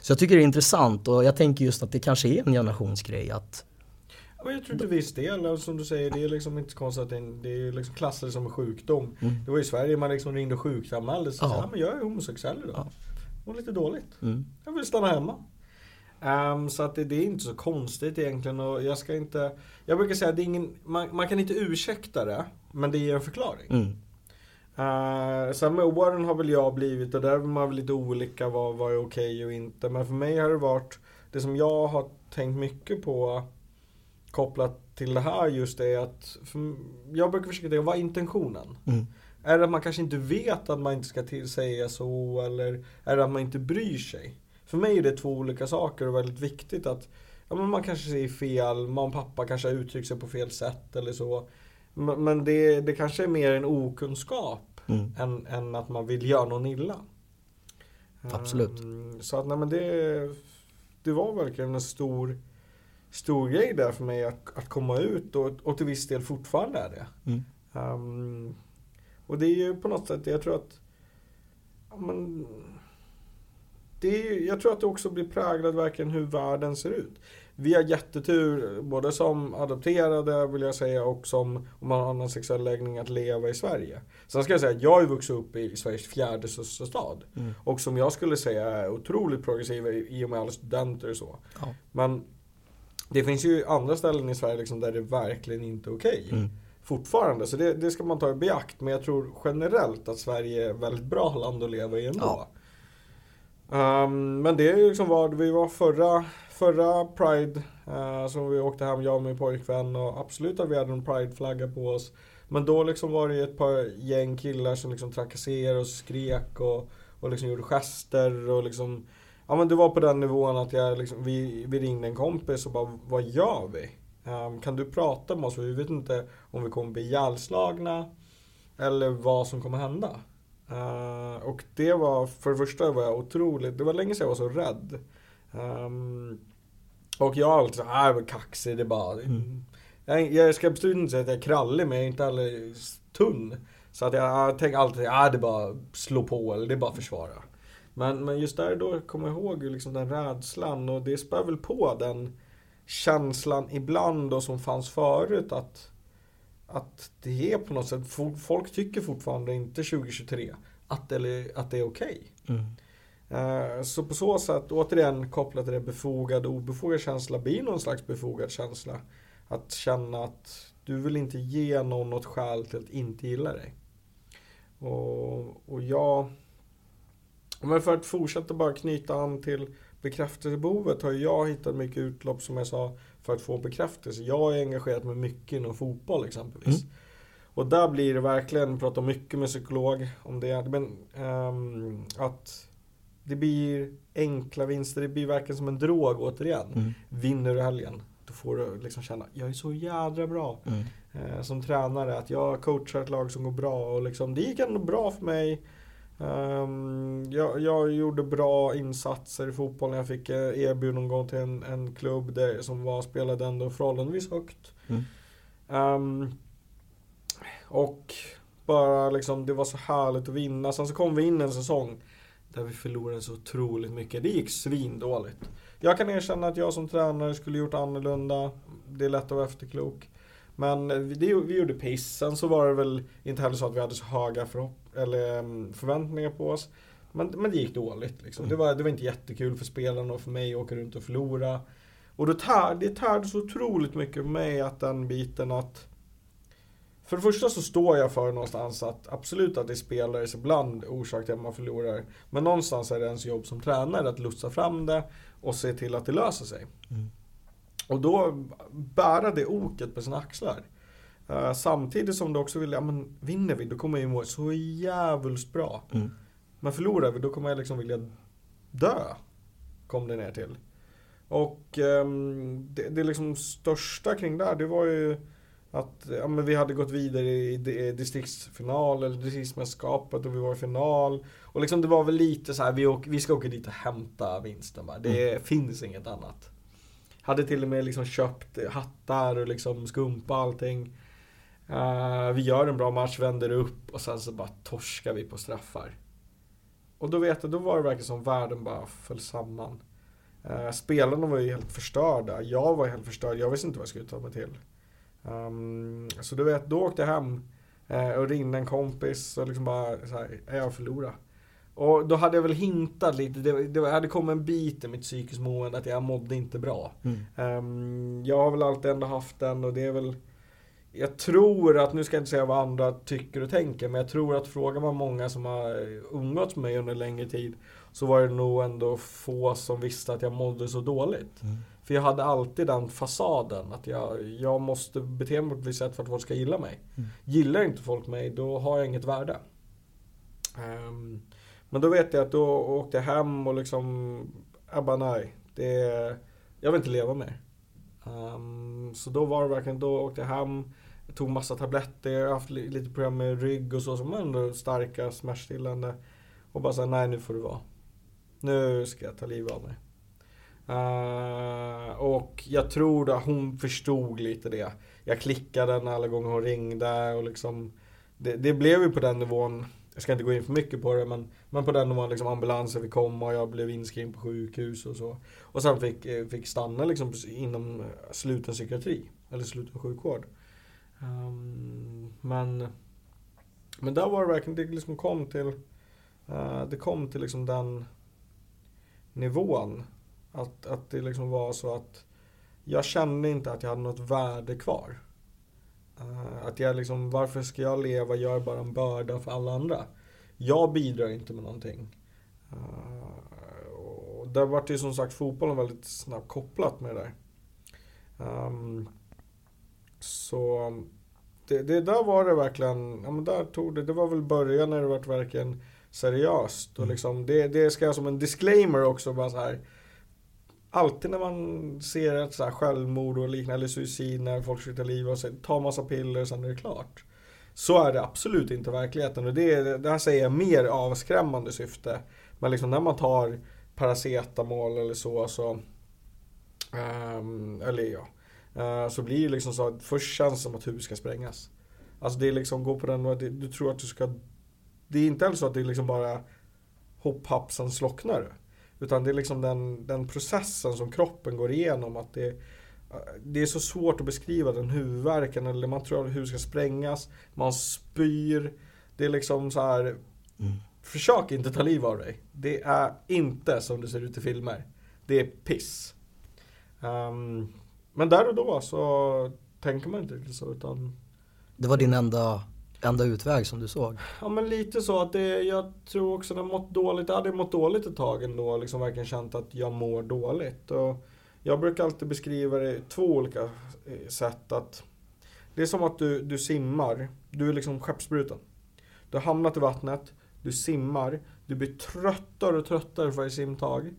Så jag tycker det är intressant och jag tänker just att det kanske är en generationsgrej att Ja, jag tror till viss del, som du säger, det är liksom inte så konstigt att det är liksom klassat som en sjukdom. Mm. Det var i Sverige man liksom ringde och sjukanmälde sig. Ja. men jag är homosexuell idag. Ja. Var lite dåligt. Mm. Jag vill stanna hemma. Um, så att det, det, är inte så konstigt egentligen och jag ska inte Jag brukar säga att det är ingen, man, man kan inte ursäkta det Men det ger en förklaring. Mm. Uh, sen med åren har väl jag blivit, och där är man väl lite olika vad, vad är okej okay och inte. Men för mig har det varit, det som jag har tänkt mycket på kopplat till det här just är att, jag brukar försöka tänka, vad är intentionen? Mm. Är det att man kanske inte vet att man inte ska säga så eller är det att man inte bryr sig? För mig är det två olika saker och väldigt viktigt att ja, men man kanske säger fel, mamma och pappa kanske har uttryckt sig på fel sätt eller så. Men det, det kanske är mer en okunskap mm. än, än att man vill göra någon illa. Absolut. Um, så att nej, men det, det var verkligen en stor, stor grej där för mig att, att komma ut och, och till viss del fortfarande är det. Mm. Um, och det är ju på något sätt, jag tror att ja, men, det är, jag tror att det också blir präglat verkligen hur världen ser ut. Vi har jättetur, både som adopterade vill jag säga och som om man har annan sexuell läggning att leva i Sverige. Sen ska jag säga att jag har vuxit upp i Sveriges fjärde största stad. Mm. Och som jag skulle säga är otroligt progressiva i och med alla studenter och så. Ja. Men det finns ju andra ställen i Sverige liksom där det verkligen inte är okej. Okay. Mm. Fortfarande, så det, det, ska man ta i beakt. Men jag tror generellt att Sverige är ett väldigt bra land att leva i ändå. Ja. Um, men det är ju liksom vad vi var förra, förra Pride. Eh, uh, som vi åkte hem, jag och min pojkvän. Och absolut att vi hade en Pride-flagga på oss. Men då liksom var det ett par gäng killar som liksom trakasserade och skrek och, och liksom gjorde gester och liksom Ja men det var på den nivån att jag liksom, vi, vi ringde en kompis och bara, vad gör vi? Um, kan du prata med oss? Vi vet inte om vi kommer bli ihjälslagna eller vad som kommer hända. Uh, och det var, för det första var jag otroligt, det var länge sedan jag var så rädd. Um, och jag har alltid sagt, äh, jag kaxig, det är bara... Mm. Jag, jag ska absolut inte säga att jag är krallig, men jag är inte heller tunn. Så att jag, jag tänker alltid, äh, det är bara slå på, eller det är bara försvara. Men, men just där då kommer jag ihåg liksom den rädslan och det spär väl på den känslan ibland då som fanns förut att att det är på något sätt, folk tycker fortfarande inte 2023 att, eller, att det är okej. Okay. Mm. Uh, så på så sätt, återigen kopplat till det befogade och obefogade känsla blir någon slags befogad känsla. Att känna att du vill inte ge någon något skäl till att inte gilla dig. Och, och jag... Men för att fortsätta bara knyta an till bekräftelsebehovet har jag hittat mycket utlopp som jag sa för att få bekräftelse. Jag har engagerat mig mycket inom fotboll exempelvis. Mm. Och där blir det verkligen, pratar mycket med psykolog om det, men um, att det blir enkla vinster, det blir verkligen som en drog återigen. Mm. Vinner du helgen, då får du liksom känna, jag är så jädra bra. Mm. Eh, som tränare, att jag coachar ett lag som går bra och liksom, det gick ändå bra för mig. Um, jag, jag, gjorde bra insatser i fotbollen. Jag fick eh, erbjudande någon gång till en, en klubb där, som var, spelade ändå förhållandevis högt. Mm. Um, och bara liksom, det var så härligt att vinna. Sen så kom vi in en säsong där vi förlorade så otroligt mycket. Det gick svindåligt. Jag kan erkänna att jag som tränare skulle gjort annorlunda. Det är lätt att vara efterklok. Men det, vi gjorde piss. Sen så var det väl inte heller så att vi hade så höga förhopp eller mm, förväntningar på oss. Men, men det gick dåligt. Liksom. Det, var, det var inte jättekul för spelarna och för mig att åka runt och förlora. Och tär, det tärde så otroligt mycket på mig att den biten att för det första så står jag för någonstans att absolut att det är spelares ibland orsak till att man förlorar. Men någonstans är det ens jobb som tränare att lotsa fram det och se till att det löser sig. Mm. Och då bära det oket på sina axlar. Uh, samtidigt som du också vill, ja men vinner vi då kommer jag må så jävligt bra. Mm. Men förlorar vi då kommer jag liksom vilja dö. Kom det ner till. Och um, det, det liksom största kring det här, det var ju att ja, men vi hade gått vidare i distriktsfinal eller distriktsmästerskapet och vi var i final. Och liksom det var väl lite så här, vi, åker, vi ska åka dit och hämta vinsten bara. Det mm. finns inget annat. Hade till och med liksom köpt hattar och liksom skumpa allting. Uh, vi gör en bra match, vänder upp och sen så bara torskar vi på straffar. Och då vet jag, då var det verkligen som världen bara föll samman. Uh, spelarna var ju helt förstörda. Jag var helt förstörd. Jag visste inte vad jag skulle ta mig till. Um, så du vet, då åkte jag hem uh, och ringde en kompis och liksom bara så här, jag förlorade. Och då hade jag väl hintat lite, det, det hade kommit en bit i mitt psykiskt mående att jag mådde inte bra. Mm. Um, jag har väl alltid ändå haft den och det är väl jag tror att, nu ska jag inte säga vad andra tycker och tänker, men jag tror att frågar man många som har umgåtts med mig under längre tid så var det nog ändå få som visste att jag mådde så dåligt. Mm. För jag hade alltid den fasaden att jag, jag måste bete mig på ett visst sätt för att folk ska gilla mig. Mm. Gillar inte folk mig, då har jag inget värde. Um, men då vet jag att då åkte jag hem och liksom, jag bara nej, det, jag vill inte leva mer. Um, så då var det verkligen, då åkte jag hem, jag tog massa tabletter, jag har haft lite problem med rygg och så som ändå starka smärtstillande. Och bara såhär, nej nu får det vara. Nu ska jag ta livet av mig. Uh, och jag tror att hon förstod lite det. Jag klickade henne alla gånger hon ringde och liksom det, det, blev ju på den nivån, jag ska inte gå in för mycket på det men, men på den nivån liksom ambulansen fick komma och jag blev inskriven på sjukhus och så. Och sen fick, eh, fick stanna liksom inom sluten psykiatri, eller sluten sjukvård. Um, men, men där var det verkligen, det liksom kom till, uh, det kom till liksom den nivån. Att, att det liksom var så att jag kände inte att jag hade något värde kvar. Uh, att jag liksom, varför ska jag leva? Jag är bara en börda för alla andra. Jag bidrar inte med någonting. Uh, och där vart ju som sagt fotbollen väldigt snabbt kopplat med det där. Um, så det, det där var det verkligen, ja men där tog det, det var väl början när det var verkligen seriöst. Och mm. liksom, det, det ska jag som en disclaimer också bara så här. Alltid när man ser ett så här självmord och liknande, eller suicid när folk slutar liv och tar massa piller och sen är det klart. Så är det absolut inte verkligheten och det, det här säger jag mer avskrämmande syfte. Men liksom när man tar paracetamol eller så, så um, eller ja, så blir det liksom så att först känns det som att huset ska sprängas. Alltså det är liksom, gå på den och du tror att du ska... Det är inte alls så att det är liksom bara hopp happ sen slocknar det. Utan det är liksom den, den processen som kroppen går igenom. att det, det är så svårt att beskriva den huvudvärken. Eller man tror att huset ska sprängas. Man spyr. Det är liksom så här. Mm. Försök inte ta liv av dig. Det är inte som det ser ut i filmer. Det är piss. Um, men där och då så tänker man inte riktigt så utan Det var din enda, enda utväg som du såg? Ja men lite så att det, jag tror också att jag mått dåligt, jag hade mått dåligt ett tag ändå, liksom verkligen känt att jag mår dåligt. Och jag brukar alltid beskriva det i två olika eh, sätt att Det är som att du, du simmar, du är liksom skeppsbruten. Du har hamnat i vattnet, du simmar, du blir tröttare och tröttare för varje simtag.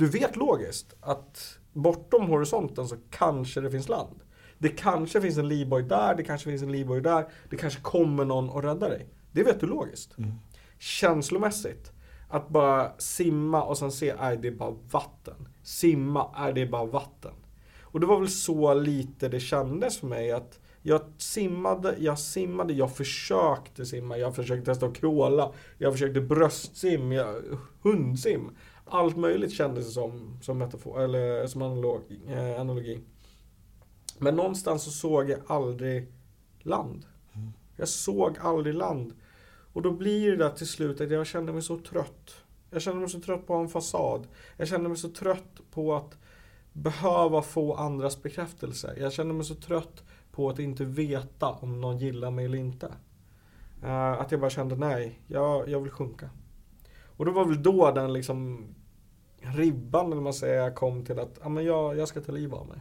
Du vet logiskt att bortom horisonten så kanske det finns land. Det kanske finns en livboj där, det kanske finns en livboj där. Det kanske kommer någon och räddar dig. Det vet du logiskt. Mm. Känslomässigt. Att bara simma och sen se, nej det är bara vatten. Simma, nej det är bara vatten. Och det var väl så lite det kändes för mig att jag simmade, jag simmade, jag försökte simma, jag försökte testa att kråla, jag försökte bröstsim, jag, hundsim. Allt möjligt kändes det som, som metafor, eller som analog, eh, analogi. Men någonstans så såg jag aldrig land. Jag såg aldrig land. Och då blir det där till slut att jag kände mig så trött. Jag kände mig så trött på en fasad. Jag kände mig så trött på att behöva få andras bekräftelse. Jag kände mig så trött på att inte veta om någon gillar mig eller inte. Eh, att jag bara kände nej, jag, jag vill sjunka. Och det var väl då den liksom ribban, eller man säger, kom till att ja, men jag, jag ska ta livet av mig.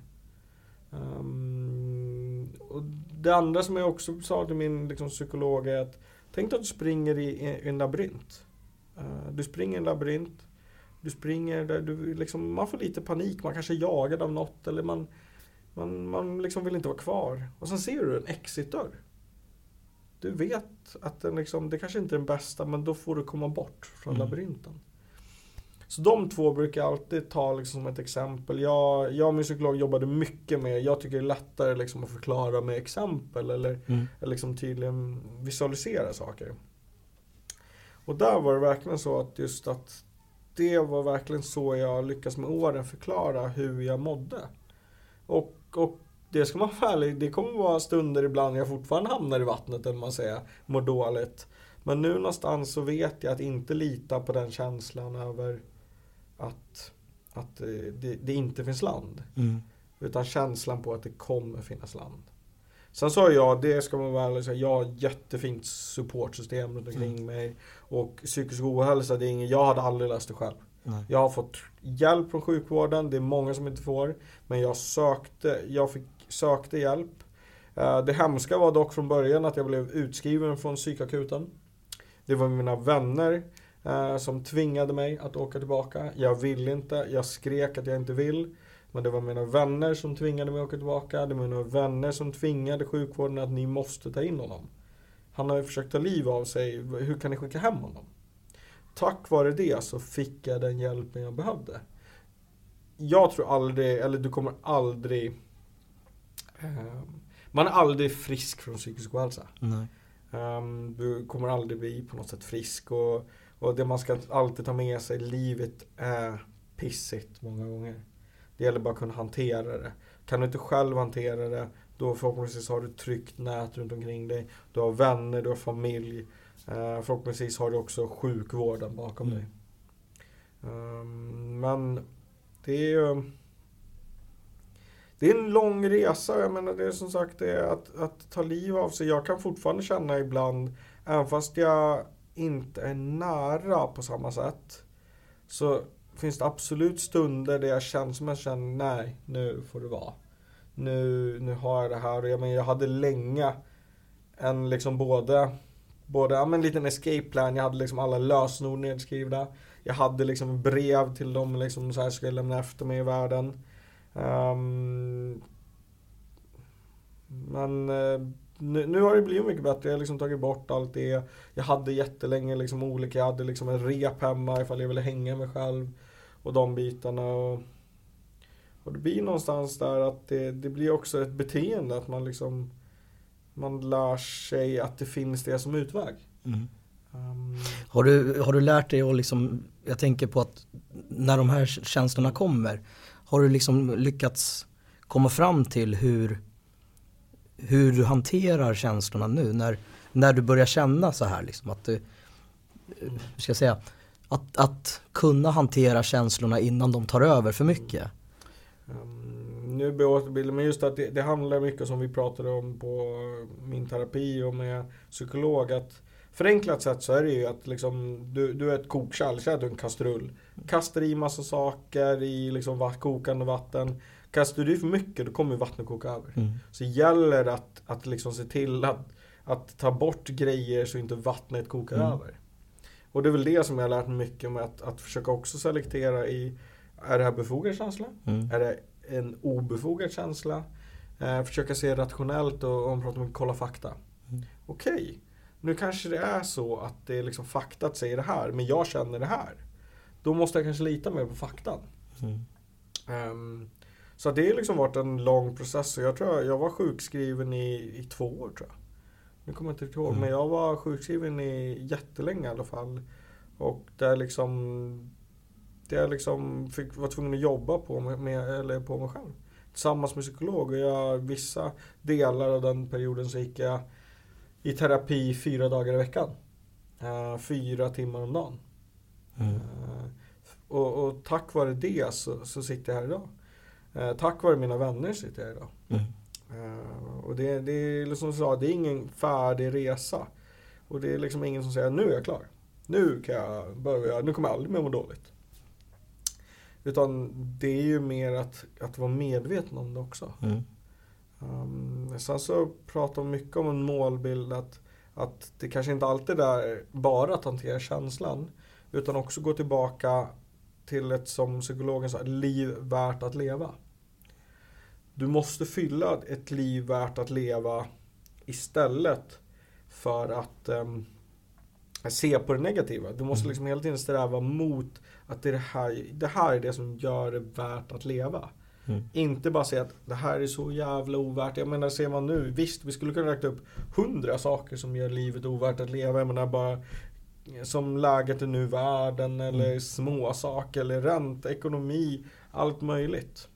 Um, och det andra som jag också sa till min liksom, psykolog är att tänk dig att du springer i, i en labyrint. Uh, du springer i en labyrint. Du springer där du liksom, man får lite panik, man kanske är jagad av något eller man, man, man liksom vill inte vara kvar. Och sen ser du en exitdörr. Du vet att den liksom, det kanske inte är den bästa men då får du komma bort från mm. labyrinten. Så de två brukar jag alltid ta liksom som ett exempel. Jag, jag och min psykolog jobbade mycket med, jag tycker det är lättare liksom att förklara med exempel eller, Mm. eller liksom tydligen visualisera saker. Och där var det verkligen så att just att det var verkligen så jag lyckas med åren förklara hur jag mådde. Och, och det ska man vara ärlig, det kommer vara stunder ibland jag fortfarande hamnar i vattnet, eller man säger, mår dåligt. Men nu någonstans så vet jag att inte lita på den känslan över att, att eh, det, det inte finns land. Mm. Utan känslan på att det kommer finnas land. Sen sa jag, det ska man väl säga, jag har jättefint supportsystem runt omkring mig. Och psykisk ohälsa, det är ingen, jag hade aldrig löst det själv. Nej. Jag har fått hjälp från sjukvården, det är många som inte får. Men jag sökte, jag fick, sökte hjälp. Eh, Det hemska var dock från början att jag blev utskriven från psykakuten. Det var mina vänner som tvingade mig att åka tillbaka. Jag ville inte, jag skrek att jag inte vill. Men det var mina vänner som tvingade mig att åka tillbaka. Det var mina vänner som tvingade sjukvården att ni måste ta in honom. Han har ju försökt ta liv av sig, hur kan ni skicka hem honom? Tack vare det så fick jag den hjälpen jag behövde. Jag tror aldrig, eller du kommer aldrig ehm, Man är aldrig frisk från psykisk ohälsa. Ehm, du kommer aldrig bli på något sätt frisk och, och det man ska alltid ta med sig, livet är pissigt många gånger. Det gäller bara att kunna hantera det. Kan du inte själv hantera det, då förhoppningsvis har du ett tryggt nät runt omkring dig. Du har vänner, du har familj. Uh, förhoppningsvis har du också sjukvården bakom Mm. dig. Ehm, men det är ju... Det är en lång resa. Jag menar det är som sagt det är att, att ta liv av sig. Jag kan fortfarande känna ibland, även fast jag inte är nära på samma sätt. Så finns det absolut stunder där jag känner som jag känner, nej, nu får det vara. Nu, nu har jag det här. Och jag, men jag hade länge en liksom både, både ja, men en liten escape plan. Jag hade liksom alla lösenord nedskrivna. Jag hade liksom brev till dem liksom så här skulle jag lämna efter mig i världen. Um, men eh, nu, nu har det blivit mycket bättre. Jag har liksom tagit bort allt det. Jag hade jättelänge liksom olika, jag hade liksom en rep hemma ifall jag ville hänga mig själv. Och de bitarna. Och, och det blir någonstans där att det, det blir också ett beteende att man liksom man lär sig att det finns det som utväg. Mm. Ehm, Har, du, har du lärt dig att liksom, jag tänker på att när de här känslorna kommer, har du liksom lyckats komma fram till hur, hur du hanterar känslorna nu när, när du börjar känna så här liksom att du, hur ska jag säga, att, att kunna hantera känslorna innan de tar över för mycket. Um, nu blir återbilden, men just att det, det handlar mycket som vi pratade om på min terapi och med psykolog. Att förenklat sett så är det ju att liksom, du, du är ett kokkärl, säg att du är en kastrull. Kastar i massa saker i liksom kokande vatten. Kastar du för mycket då kommer vattnet koka över. Mm. Så gäller det att, att liksom se till att, att ta bort grejer så inte vattnet kokar Mm. över. Och det är väl det som jag har lärt mig mycket med att, att försöka också selektera i Är det här befogad känsla? Mm. Är det en obefogad känsla? Eh, försöka se rationellt och om pratar om kolla fakta. Mm. Okej, nu kanske det är så att det är liksom faktat säger det här, men jag känner det här. Då måste jag kanske lita mer på faktan. Mm. Så det har liksom varit en lång process. Och jag tror jag, jag var sjukskriven i, i två år tror jag. Nu kommer jag inte riktigt ihåg, Mm. men jag var sjukskriven i jättelänge i alla fall. Och där liksom det jag liksom fick, var tvungen att jobba på, med, med, eller på mig själv. Tillsammans med psykolog. Och jag, vissa delar av den perioden så gick jag i terapi fyra dagar i veckan. Eh, fyra timmar om dagen. Mm. Eh, och, och tack vare det så, så sitter jag här idag. Eh, tack vare mina vänner sitter jag idag. Mm. Eh, och det, det är liksom jag sa, det är ingen färdig resa. Och det är liksom ingen som säger nu är jag klar. Nu kan jag börja, nu kommer jag aldrig mer må dåligt. Utan det är ju mer att, att vara medveten om det också. Mm. Um, sen så pratar man mycket om en målbild att, att det kanske inte alltid är bara att hantera känslan. Utan också gå tillbaka till ett, som psykologen sa, liv värt att leva. Du måste fylla ett liv värt att leva istället för att, ehm, se på det negativa. Du måste Mm. liksom hela tiden sträva mot att det, är det, här, det här är det som gör det värt att leva. Mm. Inte bara säga att det här är så jävla ovärt. Jag menar, ser man nu, visst vi skulle kunna räkna upp hundra saker som gör livet ovärt att leva. Jag menar bara som läget är nu i världen eller Mm. små saker eller ränta, ekonomi, allt möjligt.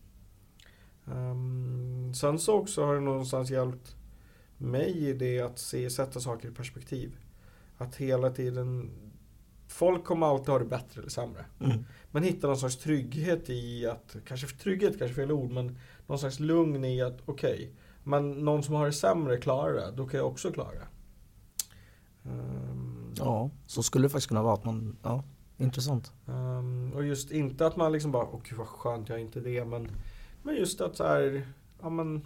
Um, sen så också har det någonstans hjälpt mig i det att se, sätta saker i perspektiv. Att hela tiden, folk kommer alltid ha det bättre eller sämre. Mm. Men hitta någon slags trygghet i att, kanske trygghet kanske fel ord, men någon slags lugn i att okej, men någon som har det sämre klarar det, då kan jag också klara det. Ehm, Ja, så skulle det faktiskt kunna vara att man, ja, intressant. ehm, och just inte att man liksom bara, åh gud vad skönt jag är inte det, men, men just att så här, ja men,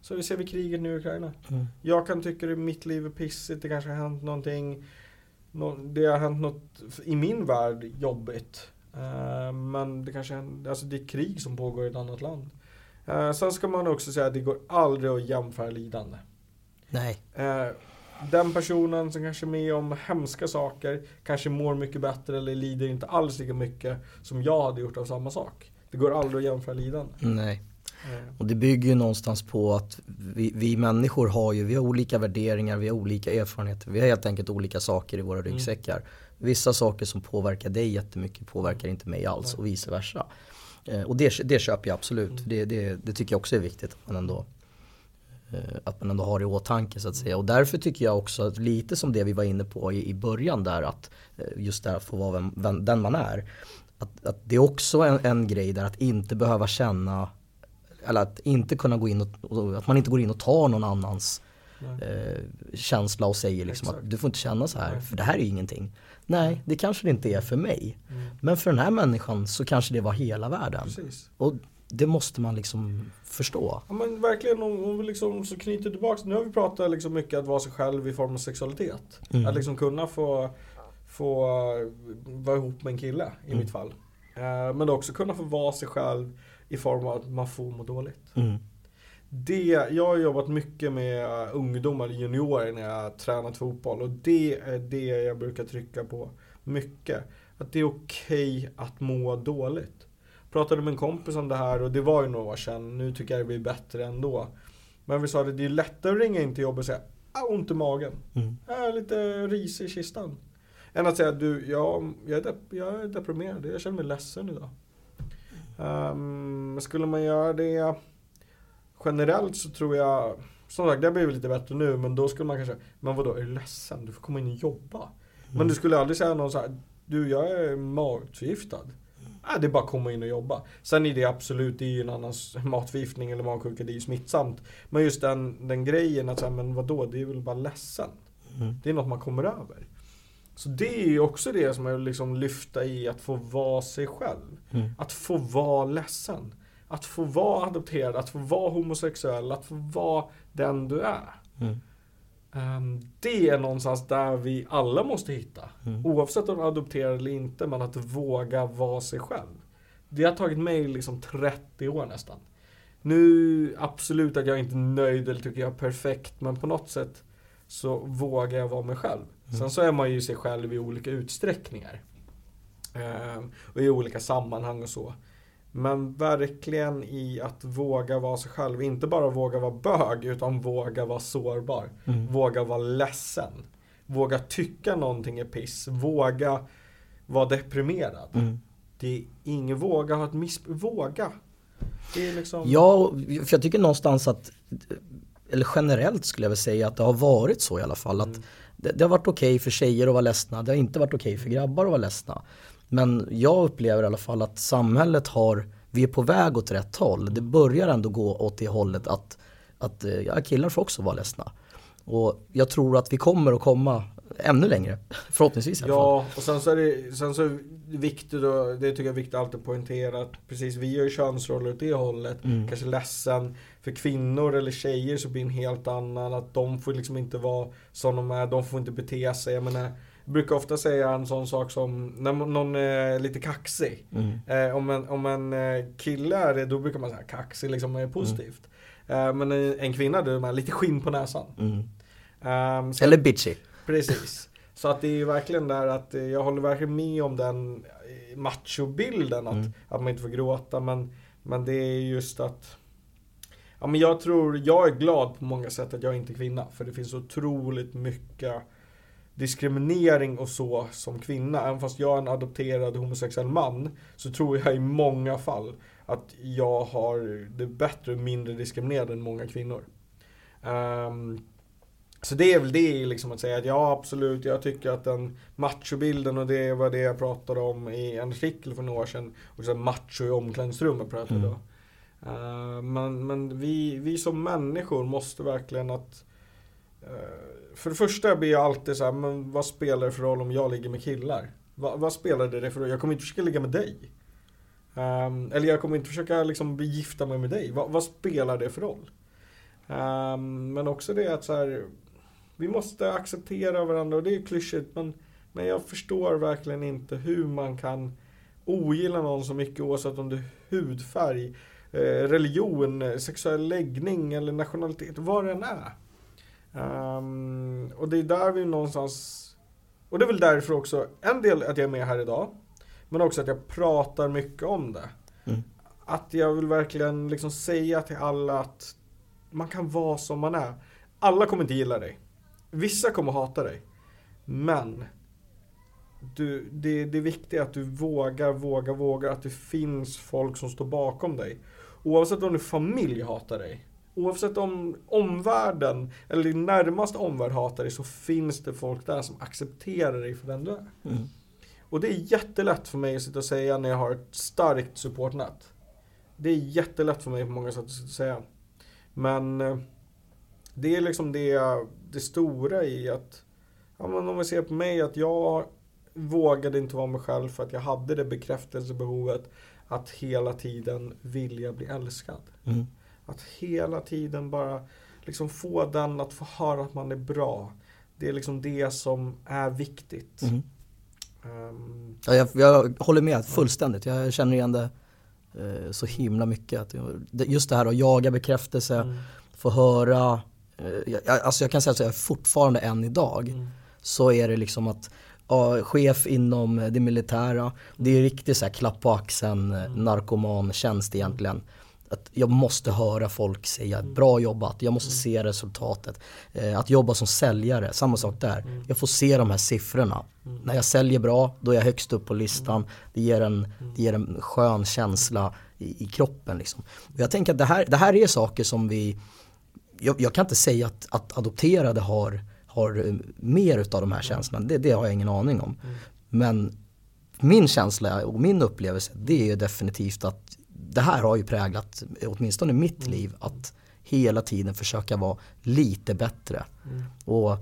så vi ser vi kriget nu i Ukraina. Mm. Jag kan tycka att mitt liv är pissigt, det kanske har hänt någonting. Nå- Det har hänt något i min värld jobbigt. Eh, Men det kanske alltså det är krig som pågår i ett annat land. Eh, Sen ska man också säga att det går aldrig att jämföra lidande. Nej. Den personen som kanske är med om hemska saker kanske mår mycket bättre eller lider inte alls lika mycket som jag hade gjort av samma sak. Det går aldrig att jämföra lidande. Nej. Eh, Och det bygger ju någonstans på att vi, vi människor har ju, vi har olika värderingar, vi har olika erfarenheter, vi har helt enkelt olika saker i våra Mm. ryggsäckar. Vissa saker som påverkar dig jättemycket påverkar inte mig alls och vice versa. Eh, och det, det köper jag absolut, Mm. det, det, det tycker jag också är viktigt att man ändå att man ändå har i åtanke så att säga. Och därför tycker jag också att lite som det vi var inne på i, i början där att eh, just det här att få vara vem, vem, den man är. Att, att det är också en, en grej där att inte behöva känna eller att inte kunna gå in och, att man inte går in och tar någon annans eh, känsla och säger liksom Exakt. att du får inte känna så här Nej. för det här är ingenting. Nej, det kanske det inte är för mig. Mm. Men för den här människan så kanske det var hela världen. Precis. Och det måste man liksom förstå. Ja men verkligen om, om vi liksom så knyter tillbaks, nu har vi pratat liksom mycket att vara sig själv i form av sexualitet. Mm. Att liksom kunna få, få vara ihop med en kille i Mm. mitt fall. Eh, men också kunna få vara sig själv i form av att man får må dåligt. Mm. Det, jag har jobbat mycket med ungdomar, juniorer när jag har tränat fotboll och det är det jag brukar trycka på mycket. Att det är okej att må dåligt. Pratade med en kompis om det här och det var ju några år sedan, nu tycker jag det blir bättre ändå. Men vi sa det, det är lättare att ringa in till jobbet och säga ah, ont i magen, Mm. jag är lite ris i kistan. Än att säga du, jag, jag, är, dep- jag är deprimerad, jag känner mig ledsen idag. Um, skulle man göra det generellt så tror jag, som sagt det har blivit lite bättre nu, men då skulle man kanske, men vadå är du ledsen? Du får komma in och jobba. Men du skulle aldrig säga någon så här, du jag är matförgiftad. Nej, det är bara att komma in och jobba. Sen är det absolut, det är ju en annan matförgiftning eller magsjuka, det är ju smittsamt. Men just den, den grejen att säga, men vadå, det är väl bara ledsen. Mm. Det är något man kommer över. Så det är ju också det som jag vill liksom lyfta i att få vara sig själv. Mm. Att få vara ledsen. Att få vara adopterad, att få vara homosexuell, att få vara den du är. Mm. Ehm, det är någonstans där vi alla måste hitta. Mm. Oavsett om du är adopterad eller inte, men att våga vara sig själv. Det har tagit mig liksom 30 år nästan. Nu, absolut att jag är inte nöjd eller tycker jag är perfekt, men på något sätt så vågar jag vara mig själv. Mm. Sen så är man ju sig själv i olika utsträckningar. Ehm, och i olika sammanhang och så. Men verkligen i att våga vara sig själv. Inte bara våga vara bög, utan våga vara sårbar. Mm. Våga vara ledsen. Våga tycka någonting är piss. Våga vara deprimerad. Mm. Det är ingen våga ha ett missbruk. Våga. Det är liksom... Ja, för jag tycker någonstans att, eller generellt skulle jag väl säga att det har varit så i alla fall. Att Mm. det, det har varit okej för tjejer att vara ledsna, det har inte varit okej för grabbar att vara ledsna. Men jag upplever i alla fall att samhället har, vi är på väg åt rätt håll. Det börjar ändå gå åt det hållet att, att eh, ja, killar får också vara ledsna. Och jag tror att vi kommer att komma ännu längre, förhoppningsvis i alla fall. Ja, och sen så är det, sen så är det viktigt och det tycker jag är viktigt alltid att poängtera att precis vi gör ju könsroller åt det hållet. Mm. Kanske ledsen. För kvinnor eller tjejer så blir det en helt annan. Att de får liksom inte vara som de är. De får inte bete sig. Jag menar, brukar ofta säga en sån sak som när någon är lite kaxig. Mm. Eh, om, en, om en eh, kille är det, då brukar man säga kaxig liksom är positivt. Eh, men en, en kvinna, då är man lite skinn på näsan. Mm. Ehm, så- Eller bitchy. Precis. Så att det är verkligen där att eh, jag håller verkligen med om den eh, machobilden att, mm. att man inte får gråta. Men, men det är just att Ja men jag tror, jag är glad på många sätt att jag inte är kvinna. För det finns otroligt mycket diskriminering och så som kvinna. Även fast jag är en adopterad homosexuell man så tror jag i många fall att jag har det bättre och mindre diskriminerad än många kvinnor. Um, så det är väl det liksom att säga att ja absolut, jag tycker att den machobilden och det var det jag pratade om i en artikel för några år sedan. Och så macho i omklädningsrummet pratade mm. Uh, men men vi, vi som människor måste verkligen att uh, för det första blir jag alltid så här, men vad spelar det för roll om jag ligger med killar? Va, vad spelar det för roll? Jag kommer inte försöka ligga med dig. Um, eller jag kommer inte försöka liksom gifta mig med dig. Va, vad spelar det för roll? Um, men också det att så här, vi måste acceptera varandra och det är klyschigt men, men jag förstår verkligen inte hur man kan ogilla någon så mycket oavsett om det är hudfärg, eh, religion, sexuell läggning eller nationalitet, vad det än är. Um, och det är där vi någonstans, och det är väl därför också, en del att jag är med här idag, men också att jag pratar mycket om det. Mm. Att jag vill verkligen liksom säga till alla att man kan vara som man är. Alla kommer inte gilla dig. Vissa kommer hata dig. Men du, det, det är viktigt att du vågar, vågar, vågar. Att det finns folk som står bakom dig. Oavsett om din familj hatar dig. Oavsett om omvärlden, eller din närmaste omvärld hatar dig, så finns det folk där som accepterar dig för den du är. Mm. Och det är jättelätt för mig att sitta och säga när jag har ett starkt supportnät. Det är jättelätt för mig på många sätt att sitta och säga. Men eh, det är liksom det, det stora i att, ja men om vi ser på mig, att jag vågade inte vara mig själv för att jag hade det bekräftelsebehovet att hela tiden vilja bli älskad. Mm. Att hela tiden bara liksom få den att få höra att man är bra. Det är liksom det som är viktigt. Mm. Um, ja, jag, jag, håller med fullständigt. Jag känner igen det eh, så himla mycket. Att, just det här att jaga bekräftelse, mm. få höra. Eh, jag, alltså jag kan säga att jag fortfarande än idag mm. så är det liksom att ja, chef inom det militära, det är riktigt så här klapp på axeln, mm. narkoman tjänst egentligen att jag måste höra folk säga bra jobbat, jag måste se resultatet. Eh, att jobba som säljare, samma sak där. Jag får se de här siffrorna. När jag säljer bra, då är jag högst upp på listan. Det ger en, det ger en skön känsla i, i kroppen. Liksom. jag tänker att det här, det här är saker som vi, jag, jag kan inte säga att, att adopterade har, har eh, mer av de här känslorna, det, det har jag ingen aning om. Men min känsla och min upplevelse det är ju definitivt att det här har ju präglat åtminstone mitt mm. liv att hela tiden försöka vara lite bättre. Mm. Och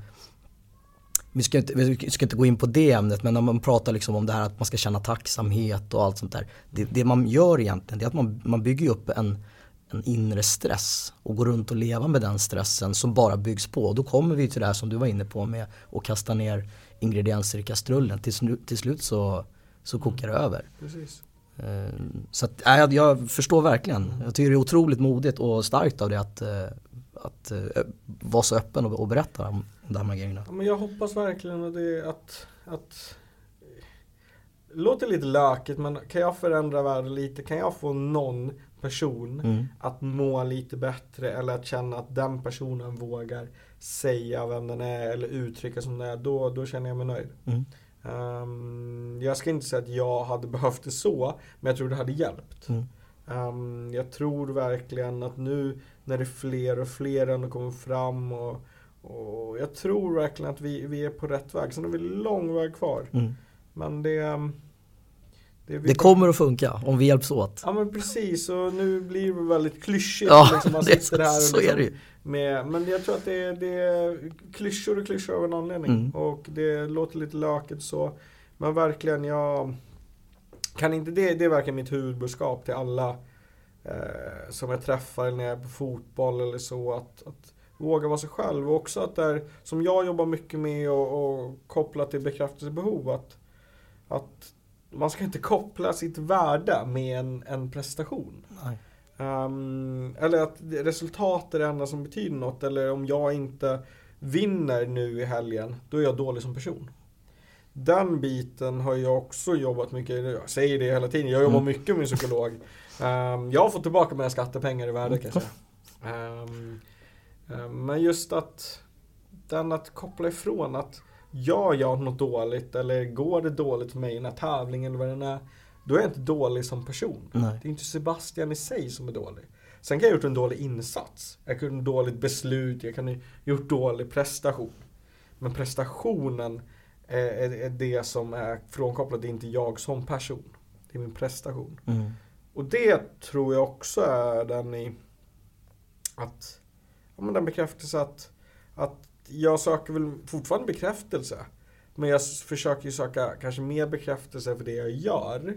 vi ska, inte, vi ska inte gå in på det ämnet men när man pratar liksom om det här att man ska känna tacksamhet och allt sånt där. Det, det man gör egentligen är att man, man bygger upp en, en inre stress och går runt och lever med den stressen som bara byggs på. Och då kommer vi till det här som du var inne på med att kasta ner ingredienser i kastrullen. Till, till slut så, så kokar det över. Precis. Eh, så att, äh, jag förstår verkligen. Jag tycker det är otroligt modigt och starkt av det att, eh, att eh, vara så öppen och, berätta om de här grejerna. Ja, men jag hoppas verkligen att, det, att, att låter lite lökigt men kan jag förändra världen lite? Kan jag få någon person mm. att må lite bättre eller att känna att den personen vågar säga vem den är eller uttrycka som den är. Då, då känner jag mig nöjd. Mm. Um, jag ska inte säga att jag hade behövt det så, men jag tror det hade hjälpt. Mm. Um, jag tror verkligen att nu när det är fler och fler ändå kommer fram och, och jag tror verkligen att vi, vi är på rätt väg. Sen har vi lång väg kvar. Mm. Men det... Det, det kommer att funka om vi hjälps åt. Ja men precis och nu blir det väldigt klyschigt. Ja, liksom, man det, sitter här så liksom, är det ju. Med, men jag tror att det, det är klyschor och klyschor av en anledning. Mm. Och det låter lite löket så. Men verkligen, jag kan inte, det, det är verkligen mitt huvudbudskap till alla eh, som jag träffar när jag är på fotboll eller så. Att, att våga vara sig själv. Och också att det är, som jag jobbar mycket med och, och kopplat till bekräftelsebehov. Att, att man ska inte koppla sitt värde med en, en prestation. Um, eller att resultat är det enda som betyder något. Eller om jag inte vinner nu i helgen, då är jag dålig som person. den biten har jag också jobbat mycket, jag säger det hela tiden, jag jobbar Mm. mycket med psykolog. Ehm, jag har fått tillbaka mina skattepengar i värde kan jag säga. Ehm, ehm, men just att den att koppla ifrån att gör jag något dåligt eller går det dåligt för mig i den här tävlingen eller vad den är. Då är jag inte dålig som person. Nej. Det är inte Sebastian i sig som är dålig. Sen kan jag ha gjort en dålig insats. Jag kan ha gjort ett dåligt beslut, jag kan ha gjort dålig prestation. Men prestationen är, det som är frånkopplat, det är inte jag som person. Det är min prestation. Mm. Och det tror jag också är den i att, ja men den bekräftelse att, att jag söker väl fortfarande bekräftelse. Men jag försöker ju söka kanske mer bekräftelse för det jag gör.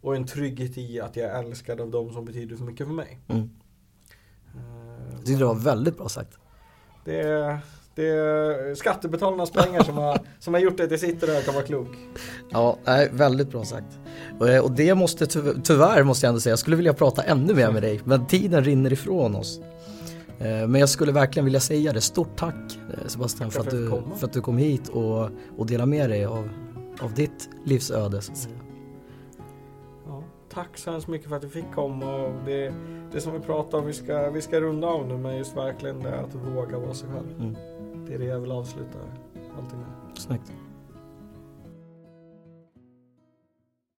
Och en trygghet i att jag är älskad av de som betyder för mycket för mig. Mm. Eh, Jag tyckte det var väldigt bra sagt. Det är, det är skattebetalarnas pengar som har, som har gjort att jag sitter där och kan vara klok. Ja, nej, väldigt bra sagt. Och, eh, det måste tyv- tyvärr måste jag ändå säga, jag skulle vilja prata ännu mer med dig, men tiden rinner ifrån oss. Eh, Men jag skulle verkligen vilja säga det, stort tack eh, Sebastian för att, du, för att du kom hit och, och delade med dig av, av ditt livsöde. Ja, tack så hemskt mycket för att du fick komma och det, det som vi pratar om, vi ska, vi ska runda av nu men just verkligen det att våga vara sig själv. Mm. Det är det jag vill avsluta allting med. Snyggt.